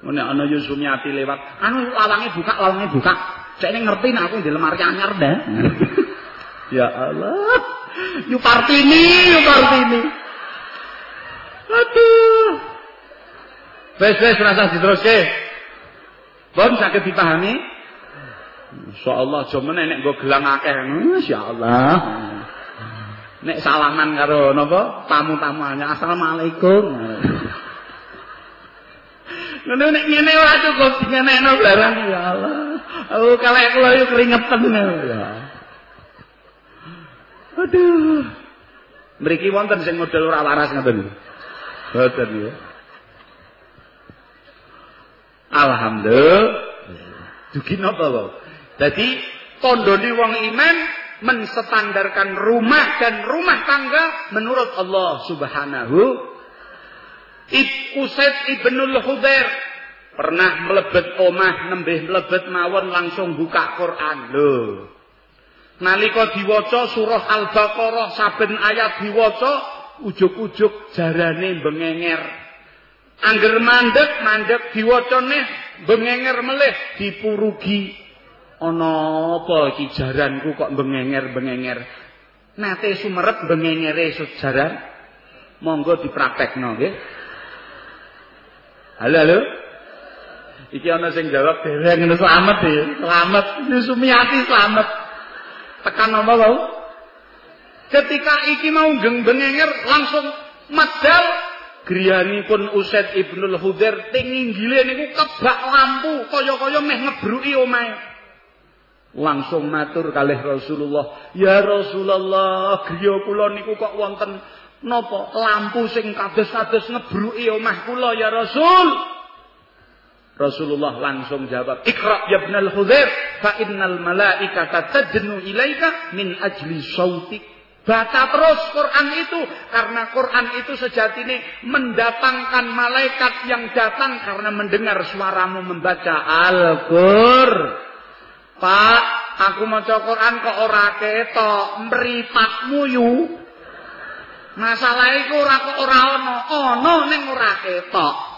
Ngene ana Yusumiati lewat. Anu lawange buka, lawange buka. Cek ini ngerti nek aku di lemari anyar dah. <laughs> ya Allah. Yu Partini, Yu Partini. Aduh. Wes wes rasa diteruske. Pun sakit dipahami? Insyaallah jomen nek nggo gelang akeh insyaallah. Nek salaman karo napa tamu-tamu Assalamualaikum. Ngono nek ngene ora cukup dingenekno barang ya Allah. Aku kalek kula yo keringetan ya. Aduh. Mriki wonten sing model ora waras ngoten. Boten ya. Alhamdulillah. Dugi napa wae. Dadi tandane wong iman menstandarkan rumah dan rumah tangga menurut Allah Subhanahu Usaid ibnul Hudair pernah melebet omah nembih melebet mawon langsung buka Quran lho. Nalika diwaca surah Al-Baqarah saben ayat diwaca ujug-ujug jarane bengenger. Angger mandek mandek diwacane bengenger melih dipurugi. Ana apa iki jaranku kok bengenger-bengenger. Nate sumerep bengengere sejaran. Monggo dipraktekno nggih. Halo halo. Iki ana sing jawab dereng ngono selamat ya. Selamat Sumiati selamat. Tekan apa wau? Ketika iki mau geng-bengenger langsung medal griyanipun Usaid Ibnul Hudair ting inggile niku kebak lampu kaya-kaya meh ngebruki omahe. Langsung matur kalih Rasulullah, "Ya Rasulullah, griya kula niku kok wonten Napa lampu sing kados-kados ngebruki omah kula ya Rasul? Rasulullah langsung jawab, "Iqra ya ibnal Hudzair, fa innal malaikata tadnu ilaika min ajli sautik." Baca terus Quran itu karena Quran itu sejatinya mendatangkan malaikat yang datang karena mendengar suaramu membaca Al-Qur. Pak, aku maca Quran kok ora ketok, mripatmu yu. Masalah iku ora kok ora ana, ana ning ora ketok.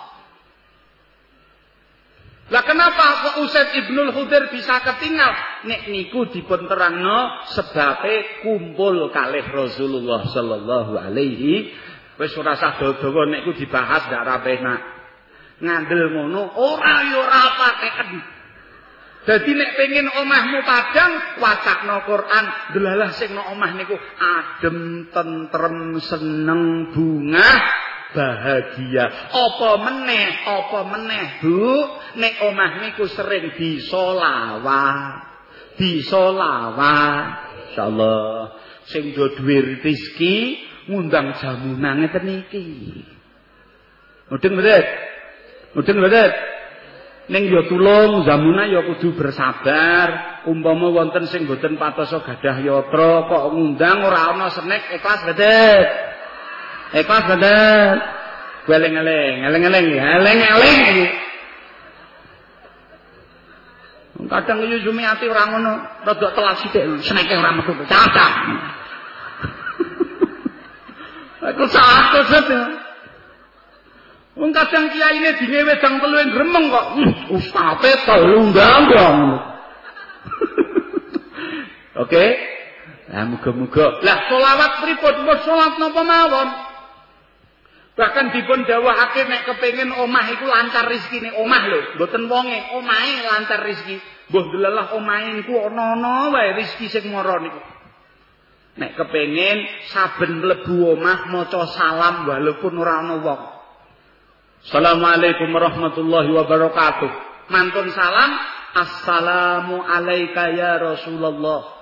Lah kenapa kok Usaid Ibnul Hudair bisa ketinggal? Nek niku dipun terangno sebabe kumpul kalih Rasulullah sallallahu alaihi wis ora sah dawa nek dibahas ndak ra penak. Ngandel ngono ora yo ora pateken. Dadi nek pengen omahmu padang, wacakno Quran, delalah sing nang omah niku adem, tentrem, seneng, bunga, bahagia. Apa meneh, apa meneh, Bu? Nek omah niku sering disolawat. Disolawat. Insyaallah sing do duwe rezeki ngundang jamunan ngeten iki. Mudeng mboten? Mudeng mboten? ning ya tulung zamuna ya kudu bersabar umpama wonten sing boten patoso gadah yatra kok ngundang ora ana senek ikhlas bedet ikhlas bedet eling-eling eling-eling eling-eling kadang yo ati ora ngono rada telat sithik seneke ora metu caca <laughs> aku salah kok Wong kadang kiyaine dine wedang telu ing gremeng kok. Ustape telu ndang Oke. Lah muga-muga. Lah selawat pripun? Mun selawat napa mawon? Bahkan dipun dawuhake nek kepengin omah iku lancar rezekine, omah lho, mboten wonge, omahe lancar rezeki. Mbah delalah omahe niku ana-ana wae rezeki sing mara niku. Nek kepengin saben mlebu omah maca salam walaupun ora ana wong. Assalamualaikum warahmatullahi wabarakatuh. Mantun salam, Assalamu alayka ya Rasulullah.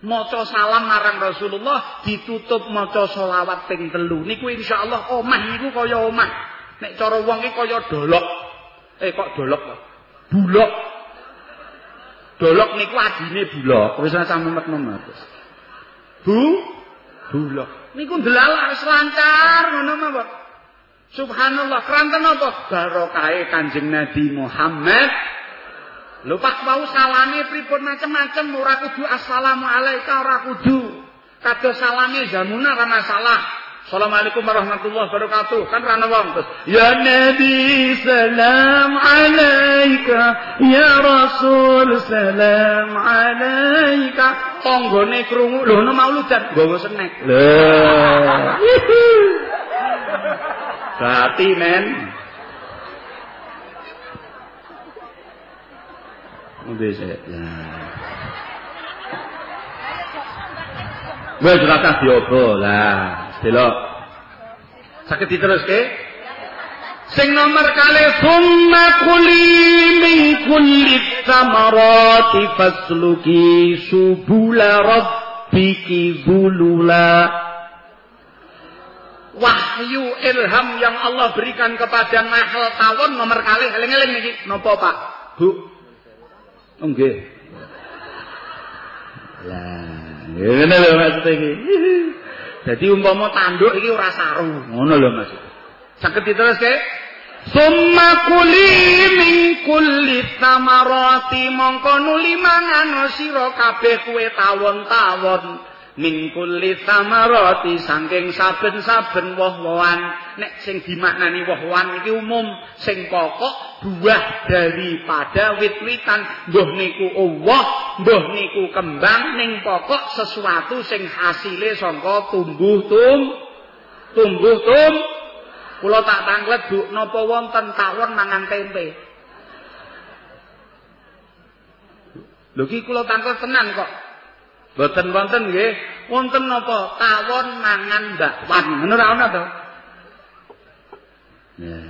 Maca salam marang Rasulullah ditutup maca selawat ping telu. Niku insyaallah omah niku kaya omah. Nek cara wong iki kaya dolok. Eh kok dolok? Kok bulok. Dolok niku adine bulok. Wis sampe memet bu? Bulok. Niku delalah lancar ngono mawon subhanallah. Kranten apa? Barokahe kanjeng Nabi Muhammad Lho Pak mau salame pripun macem-macem ora kudu assalamu alayka ora kudu. Kados salame jamuna ora masalah. Assalamualaikum warahmatullahi wabarakatuh. Kan rana wong terus. Ya Nabi salam alaika. Ya Rasul salam alaika. Tanggane krungu lho ono mauludan nggawa senek. Lho. Berarti men Nggih. Nah. Wis ora tak diobo lah. Delok. Sakit diteruske? Sing nomor kali summa kuli min kulli thamarati fasluki subula rabbiki zulula wahyu ilham yang Allah berikan kepada Nahl tawon nomor kali eling-eling niki napa Pak Bu Nggih. Lah, ngene lho maksud iki. Dadi umpama tanduk iki ora saru, ngono lho maksud. Saged diteruske? Summa kuli min kulli tamarati mongko nuli mangan sira kabeh kuwe tawon-tawon. Min kulli samarati saking saben-saben woh-wohan. Nek sing dimaknani woh-wohan iki umum sing pokok buah daripada wit-witan. Mbuh niku uwoh mbuh niku kembang ning pokok sesuatu sing hasile saka tumbuh tum tumbuh tum. Kula tak tanglet Bu napa wonten tawon mangan tempe? Lho iki kula tanglet tenan kok Boten wonten nggih. Wonten napa tawon mangan bakwan. Ngono ra ana to? Ya.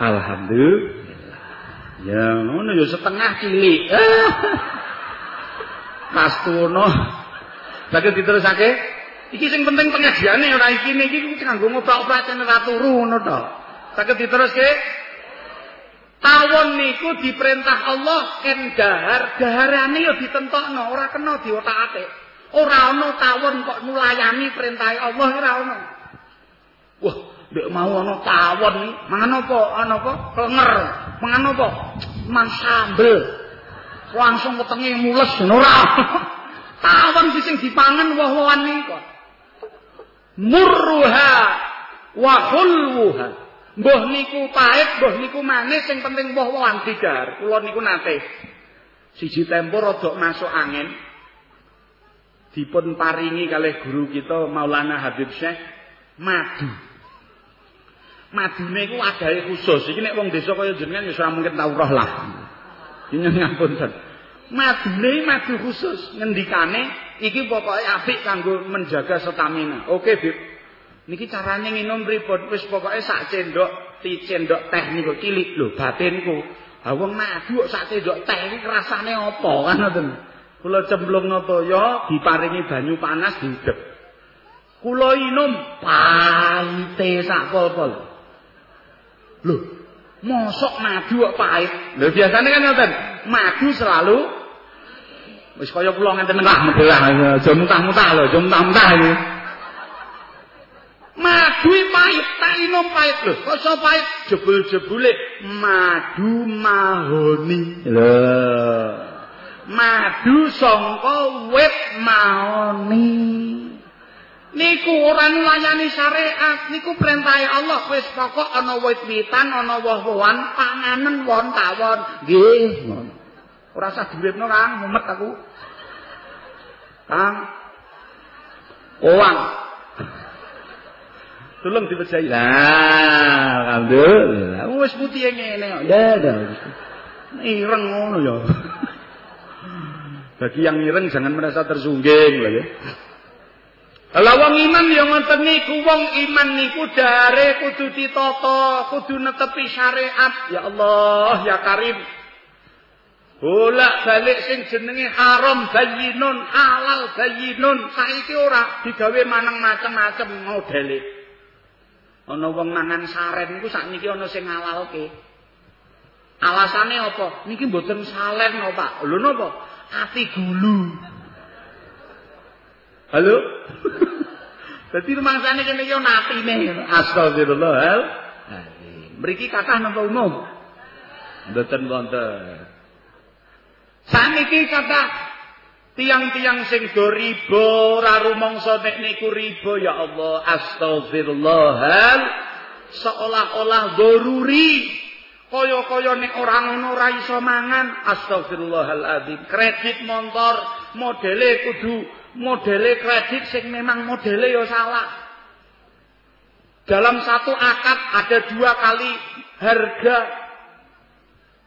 Alhamdulillah. Ya ngono ya setengah cilik. <laughs> Pas tuno. Saged diterusake. Iki sing penting pengajiane ora iki niki kanggo ngobrak-obrak ora turu ngono to. Saged diteruske. Tawon niku diperintah Allah ken dahar, daharane ya ditentokno, ora kena diotak-atik. Ora ana tawon kok nulayani perintah Allah ora ana. Wah, nek mau ana tawon mangan apa? Ana apa? Klenger. Mangan apa? Man sambel. Langsung wetenge mules ora. <laughs> tawon sing dipangan woh-wohan niku. Murruha wa hulwuha. Mbah niku pahit, mbah niku manis, sing penting woh-wohan digar. Kula niku nate. Siji tempo rada masuk angin. Dipun paringi kalih guru kita Maulana Habib Syekh madu. Madune iku adahe khusus. Iki nek wong desa kaya jenengan ora mungkin tau roh lah. Ini ngapunten. Madune madu khusus ngendikane iki pokoke apik kanggo menjaga stamina. Oke, Bib. Niki carane minum pripun? Wis pokoke sak cendok, ti cendok teh niku cilik lho batinku. Ha wong madu kok sak cendok teh iki rasane apa kan ngoten. Kula cemplung toya diparingi banyu panas diudep. Kula inum pahite sak pol-pol. Lho, mosok madu kok pahit. Lho biasane kan ngoten. Madu selalu wis kaya kula ngenten lah medelah aja muntah-muntah lho, aja muntah-muntah iki. Madu pahit, tak minum pahit lho. Kok iso pahit? Jebul-jebule madu mahoni. Lho. Madu sangka wit mahoni. Niku ora nulayani syariat, niku perintah Allah wis pokok ana wit-witan, ana woh-wohan, panganen won tawon. Nggih, ngono. Ora usah diuripno, Kang, mumet aku. Kang. Owang. Tulung dipejahi. Lah, alhamdulillah. Wis putih ngene kok. Ya, ireng ngono ya. Bagi yang ireng jangan merasa tersungging lah ya. Lah wong iman ya ngoten niku wong iman niku dare kudu ditata, kudu netepi syariat. Ya Allah, ya Karim. Bolak balik sing jenenge haram bayyinun, halal bayyinun, saiki ora digawe maneng macem-macem modele. Ana wong mangan saren niku sakniki ana sing halalke. Alasane apa? Niki mboten salen no, Pak. Lho napa? Ati gulu. Halo? <laughs> Dadi rumangsane kene iki ana atine. Astagfirullah. Mriki kathah napa umum? Mboten wonten. Saniki kata tiang-tiang sing do riba ora rumangsa nek niku riba ya Allah astagfirullah seolah-olah doruri kaya-kaya nek ora ngono ora iso mangan. Astagfirullahaladzim kredit motor modele kudu modele kredit sing memang modele ya salah. Dalam satu akad ada dua kali harga.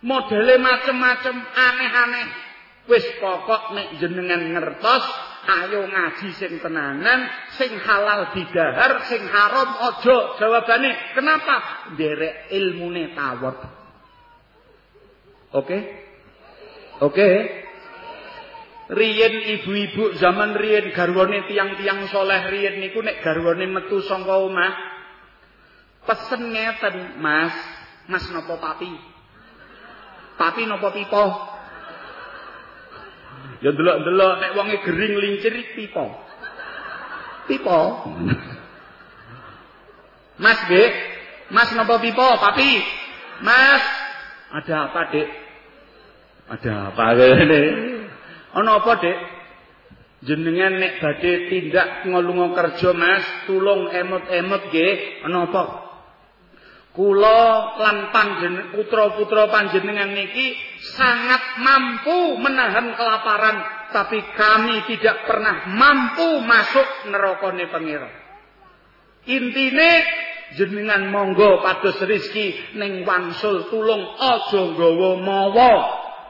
Modele macem-macem aneh-aneh wis pokok nek jenengan ngertos ayo ngaji sing tenanan sing halal didahar sing haram ojo jawabane kenapa? Derek ilmune tawet oke? Oke? Riyen ibu-ibu zaman riyen garwane tiang-tiang soleh riyen niku nek garwane metu saka omah pesen ngeten mas. Mas nopo papi? Tapi nopo pipo? Ya delok-delok nek wonge gering lincir pipo. Pipo. <laughs> Mas Dek, Mas nopo pipo? Papi. Mas, ada apa, Dek? Ada apa <laughs> ngene? Ana apa, Dek? Jenengan nek badhe tindak ngolunga kerja, Mas, tulung emot-emot nggih. Ana apa? Kula lan panjenengan putra-putra panjenengan niki sangat mampu menahan kelaparan, tapi kami tidak pernah mampu masuk nerakane pangeran. Intine jenengan monggo pados rezeki ning wangsul tulung aja nggawa mawa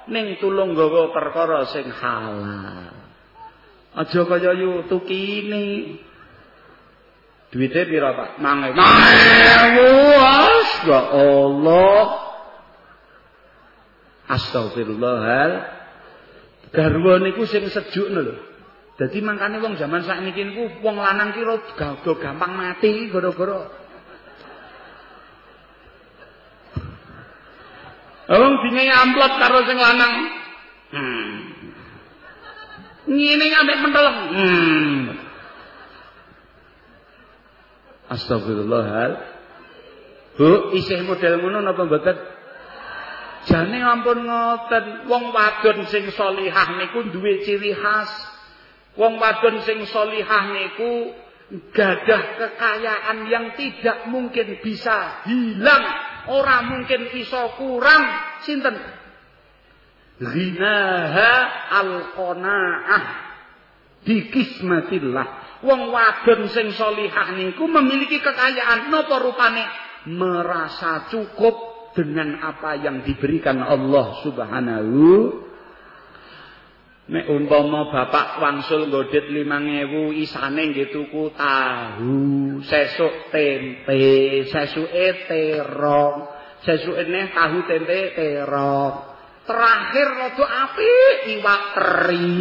ning tulung nggawa perkara sing halal. Aja kaya yu tukine Duitnya pira Pak? Mangewu. Mangewu. Ya Allah. Astagfirullahal. Garwa niku sing sejuk lho. Dadi mangkane wong zaman sakniki niku wong lanang ki do gampang mati gara-gara Wong dinge amplop karo sing lanang. Hmm. Ngene ambek pentel. Hmm. Astagfirullah. Bu, isih model ngono napa mboten? Jane ampun ngoten, wong wadon sing salihah niku duwe ciri khas. Wong wadon sing salihah niku gadah kekayaan yang tidak mungkin bisa hilang, ora mungkin bisa kurang. Sinten? Ghinaha al-qanaah bi kismatillah. Wong wadon sing solihah niku memiliki kekayaan. Napa rupane? Merasa cukup dengan apa yang diberikan Allah Subhanahu. Nek umpama bapak wangsul nggodhet 5000 isane nggih tuku tahu, sesuk tempe, sesuke terong, sesuke neh tahu tempe terong. Terakhir rada apik iwak teri.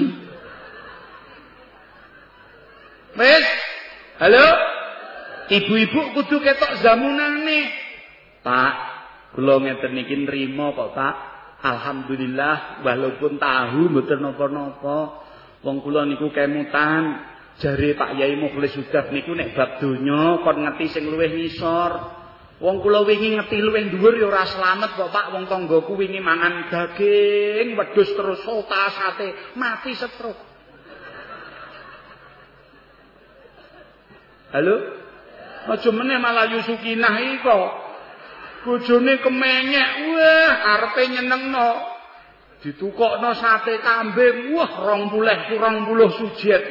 Wis. Halo? Ibu-ibu kudu ketok zamunane. Pak, kula ngeten iki nrimo kok, Pak. Alhamdulillah walaupun tahu mboten napa-napa. Wong kula niku kemutan. Jare Pak Yai Mukhlis Sudah niku nek bab donya kon ngerti sing luwih ngisor. Wong kula wingi ngerti luwih dhuwur ya ora slamet kok Pak. Wong tanggaku wingi mangan daging wedhus terus sota sate mati stroke. Halo? Aja meneh malah Yusukinah kok. Bojone kemenyek, wah arepe nyenengno. Ditukokno sate kambing, wah 20 kurang 10 sujet.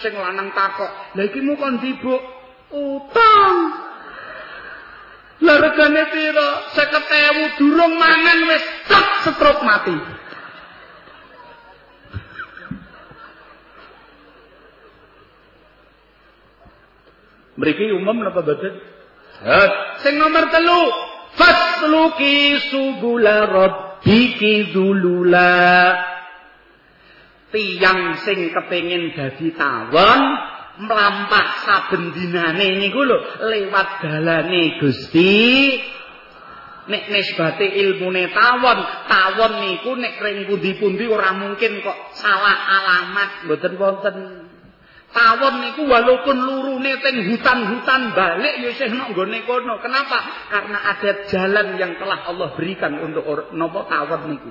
Sing lanang takok, "Lah iki mu kon dibuk?" Utang. Lah regane pira? 50.000 durung mangan wis cek setruk mati. Mriki umum napa boten? Sing nomor telu, fasluki subula rabbiki zulula. Tiyang sing kepengin dadi tawon mlampah saben dinane niku lho lewat dalane Gusti. Nek nisbate ilmune tawon, tawon niku nek ring pundi-pundi ora mungkin kok salah alamat mboten wonten. Tawon niku walaupun lurune teng hutan-hutan balik ya isih nggone kono. Kenapa? Karena ada jalan yang telah Allah berikan untuk napa tawon niku.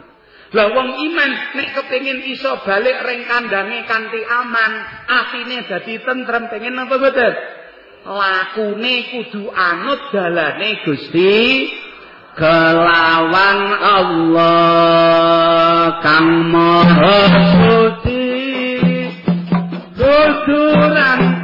Lah wong iman nek kepengin iso balik ring kandange kanthi aman, atine dadi tentrem pengen napa mboten? Lakune kudu anut dalane Gusti kelawan Allah kang maha suci kuduran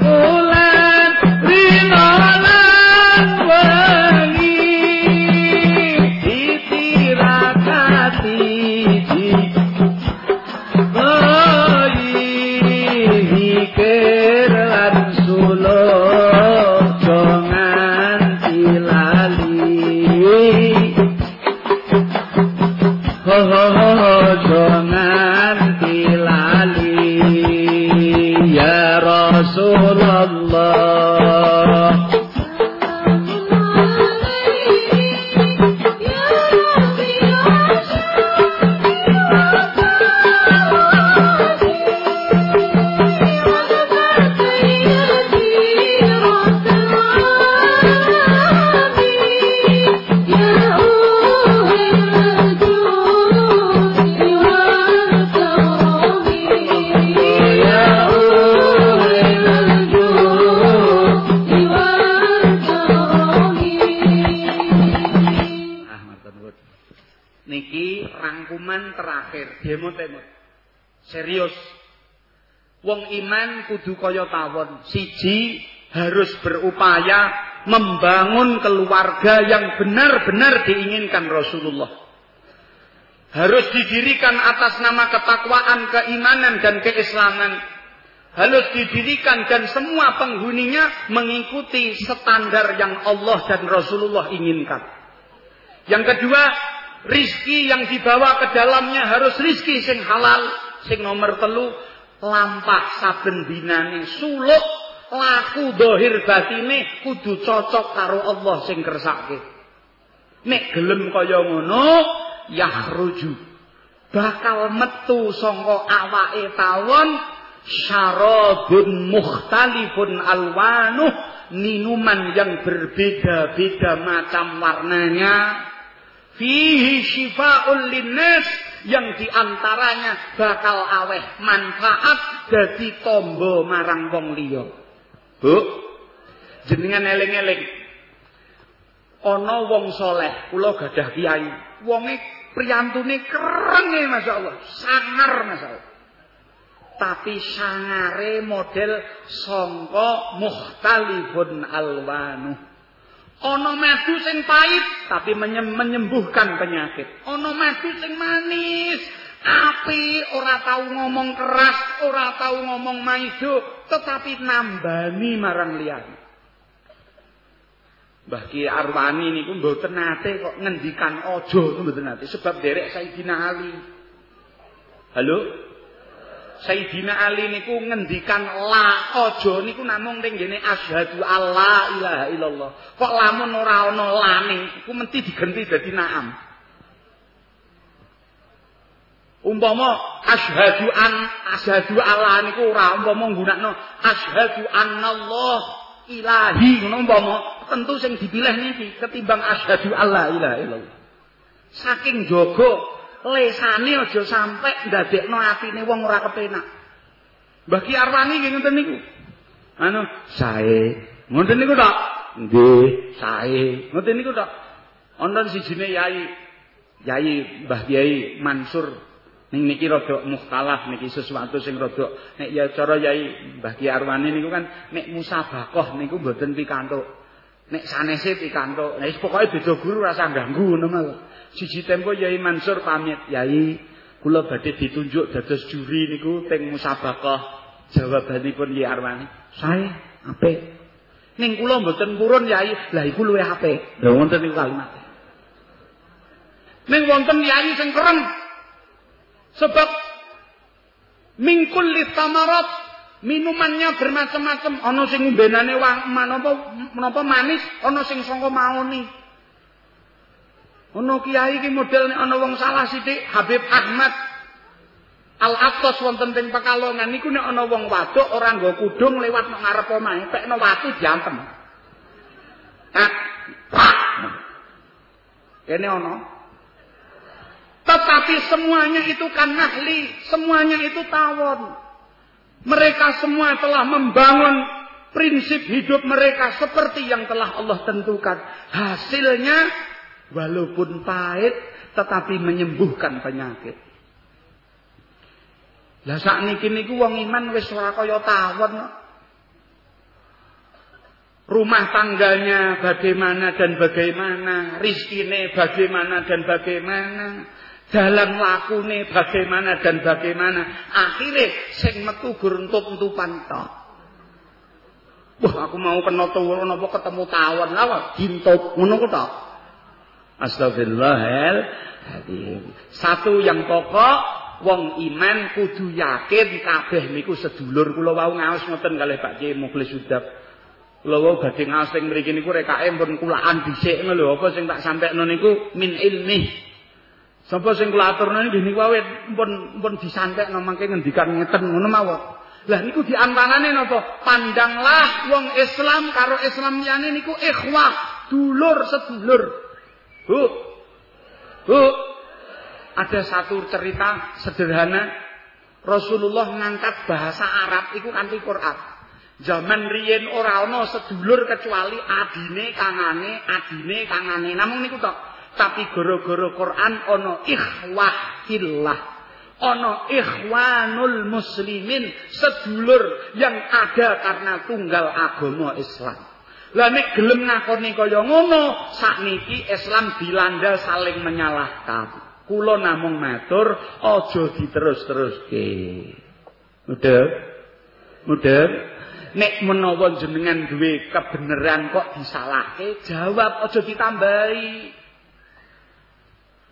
kudu kaya tawon. Siji harus berupaya membangun keluarga yang benar-benar diinginkan Rasulullah. Harus didirikan atas nama ketakwaan, keimanan dan keislaman. Harus didirikan dan semua penghuninya mengikuti standar yang Allah dan Rasulullah inginkan. Yang kedua, rizki yang dibawa ke dalamnya harus rizki sing halal. Sing nomor telu, lampah saben dinane suluk laku dohir batine kudu cocok karo Allah sing kersake. Nek gelem kaya ngono, yahruju. Bakal metu sangka awake tawon syarabun mukhtalifun alwanuh minuman yang berbeda-beda macam warnanya fihi syifa'un linnas yang diantaranya bakal aweh manfaat dadi tombo marang wong liya. Bu, jenengan eling-eling. Ana wong soleh, kula gadah kiai. Wonge priyantune kerenge masyaallah, sangar masyaallah. Tapi sangare model sangka mukhtalifun alwanuh. Ana madu sing pahit tapi menyembuhkan penyakit. Ana madu sing manis, api ora tahu ngomong keras, ora tahu ngomong maido, tetapi nambani marang liyane. Mbah Ki Arwani niku mboten nate kok ngendikan aja mboten nate sebab derek Sayyidina Ali. Halo? Sayyidina Ali niku ngendikan la aja niku namung ning ngene asyhadu alla ilaha illallah. Kok lamun ora ana lane iku mesti digenti dadi naam. Umpama asyhadu an asyhadu alla niku ora umpama nggunakno asyhadu annallah ilahi ngono umpama tentu sing dipilih niki ketimbang asyhadu alla ilaha illallah. Saking jaga lesane aja sampe ndadekno atine wong ora kepenak. Mbah Ki Arwani nggih ngoten niku. Anu, sae. Ngoten niku tok. Nggih, sae. Ngoten niku tok. Wonten sijine yai Yai Mbah Kiai Mansur Ning niki rada mukhtalaf niki sesuatu sing rada nek ya cara Yai Mbah Ki Arwani niku kan nek musabaqah niku mboten pikantuk. Nek sanese pikantuk. Nek pokoke beda guru rasa ganggu ngono. Siji tempo Yai Mansur pamit, Yai kula badhe ditunjuk dados juri niku teng musabaqah. Jawabanipun Yai Arwani, "Sae, apik." Ning kula mboten purun Yai, lah iku luwih apik. Lha wonten niku kalimat. Ning wonten Yai sing kereng Sebab mingkul tamarat minumannya bermacam-macam. Ono sing ngombenane menapa menapa manis, ono sing saka maoni. Ono kiai iki model nek ana wong salah sithik Habib Ahmad Al-Attos wonten teng Pekalongan niku nek ana wong wadok ora nggo kudung lewat nang ngarep omahe, pekno watu diantem. Tak. Kene ana tetapi semuanya itu kan ahli, semuanya itu tawon. Mereka semua telah membangun prinsip hidup mereka seperti yang telah Allah tentukan. Hasilnya walaupun pahit tetapi menyembuhkan penyakit. Lah sakniki niku wong iman wis ora kaya tawon. Rumah tangganya bagaimana dan bagaimana, rizkine bagaimana dan bagaimana, Dalam lakune bagaimana dan bagaimana. Akhirnya sing metu gur entup-entupan tok. Wah, aku mau kena turu napa ketemu tawon lawa dintup ngono ku tok. Astagfirullahaladzim. Satu yang pokok wong iman kudu yakin kabeh niku sedulur kula wau ngaos ngoten kalih Pak Kiai Mukhlis Sudap. Kula wau badhe ngaos teng mriki niku rekake pun kulaan dhisik ngono lho apa sing tak sampekno niku min ilmi. Sapa sing kula aturna nggih niku awet pun pun disantekno mangke ngendikan ngeten ngono mawon. Lah niku diantarane napa? Pandanglah wong Islam karo Islam liyane niku ikhwah, dulur sedulur. Bu. Bu. Ada satu cerita sederhana Rasulullah ngangkat bahasa Arab iku kanthi Quran. Zaman riyen ora ana sedulur kecuali adine kangane, adine kangane. Namung niku tok. tapi gara-gara Quran ana ikhwah fillah ana ikhwanul muslimin sedulur yang ada karena tunggal agama Islam lah nek gelem ngakoni kaya ngono sakniki Islam dilanda saling menyalahkan. Kula namung matur aja diterus-teruske. Mudah mudah nek menawa jenengan duwe kebenaran kok disalahke jawab aja ditambahi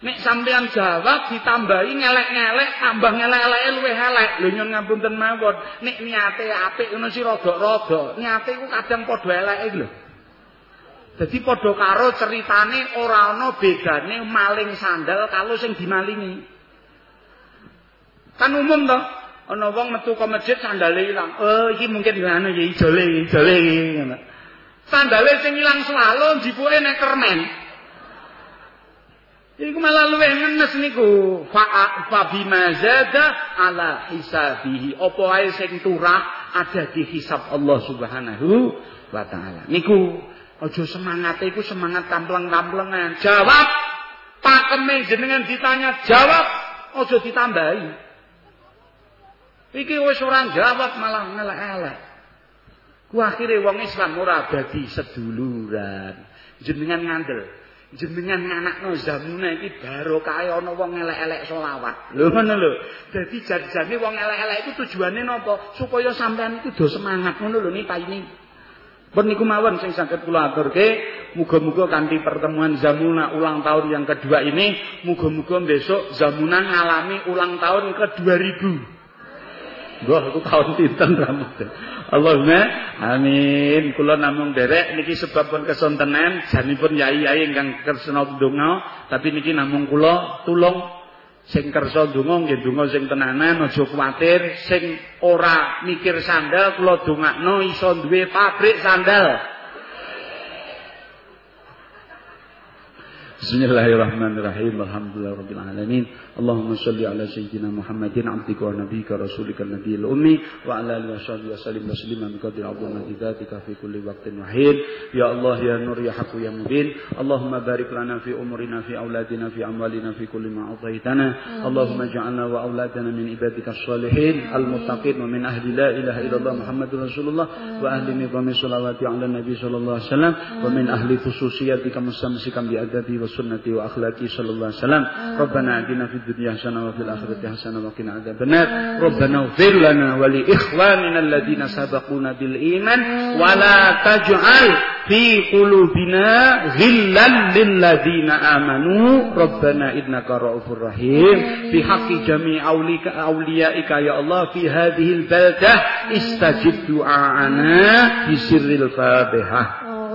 Nek sampean jawab ditambahi ngelek-ngelek, tambah ngelek-eleke luwih elek. Lho nyun ngapunten mawon. Nek niate apik ngono si rada-rada, niate iku kadang padha eleke lho. Dadi padha karo ceritane ora ana bedane maling sandal kalau sing dimalingi. Kan umum to, ana wong metu ke masjid sandale ilang. Oh, iki mungkin ngono ya ijole, ijole ngono. Sandale sing ilang selalu jipuke nek kermen. Iku malah luwih ngenes niku. Fa fa bima zada ala hisabihi. Apa wae sing turah ada di hisab Allah Subhanahu wa taala. Niku aja semangat iku semangat kampleng-kamplengan. Jawab. Pakeme jenengan ditanya jawab aja ditambahi. Iki wis ora jawab malah ngelek-elek. Ku akhire wong Islam ora dadi seduluran. Jenengan ngandel. Jenengan nganakno zamuna iki barokah ana wong elek-elek selawat. Lho ngono lho. Dadi jan-jane wong elek-elek iku tujuane napa? Supaya sampean iku do semangat ngono lho nita ini. Pun niku mawon sing saged kula aturke, muga-muga kanthi pertemuan Zamuna ulang tahun yang kedua ini, muga-muga besok Zamuna ngalami ulang tahun ke 2000. Wah, aku tahun pinten rambut. Allahumma amin. Kula namung derek niki sebab pun kesontenan janipun yai-yai ingkang kersana donga, tapi niki namung kula tulung sing kersa donga nggih donga sing tenanan aja kuwatir, sing ora mikir sandal kula dongakno iso duwe pabrik sandal. بسم الله الرحمن الرحيم الحمد لله رب العالمين اللهم صل على سيدنا محمد عبدك ونبيك رسولك النبي الأمي وعلى آله وصحبه وسلم تسليما بقدر عظمة ذاتك في كل وقت وحين يا الله يا نور يا حق يا مبين اللهم بارك لنا في أمورنا في أولادنا في أموالنا في كل ما أعطيتنا اللهم اجعلنا وأولادنا من عبادك الصالحين المتقين ومن أهل لا إله إلا الله محمد رسول الله وأهل نظام الصلوات على النبي صلى الله عليه وسلم ومن أهل خصوصيتك مستمسكا بأدبي بأدبه بسنتي وأخلاقي صلى الله عليه وسلم. ربنا آتنا في الدنيا حسنة وفي الآخرة حسنة وقنا عذاب النار. ربنا اغفر لنا ولإخواننا الذين سبقونا بالإيمان ولا تجعل في قلوبنا غلا للذين آمنوا. ربنا إنك رؤوف رحيم. في حق جميع أوليائك يا الله في هذه البلدة استجب دعاءنا بسر الفاتحة. ya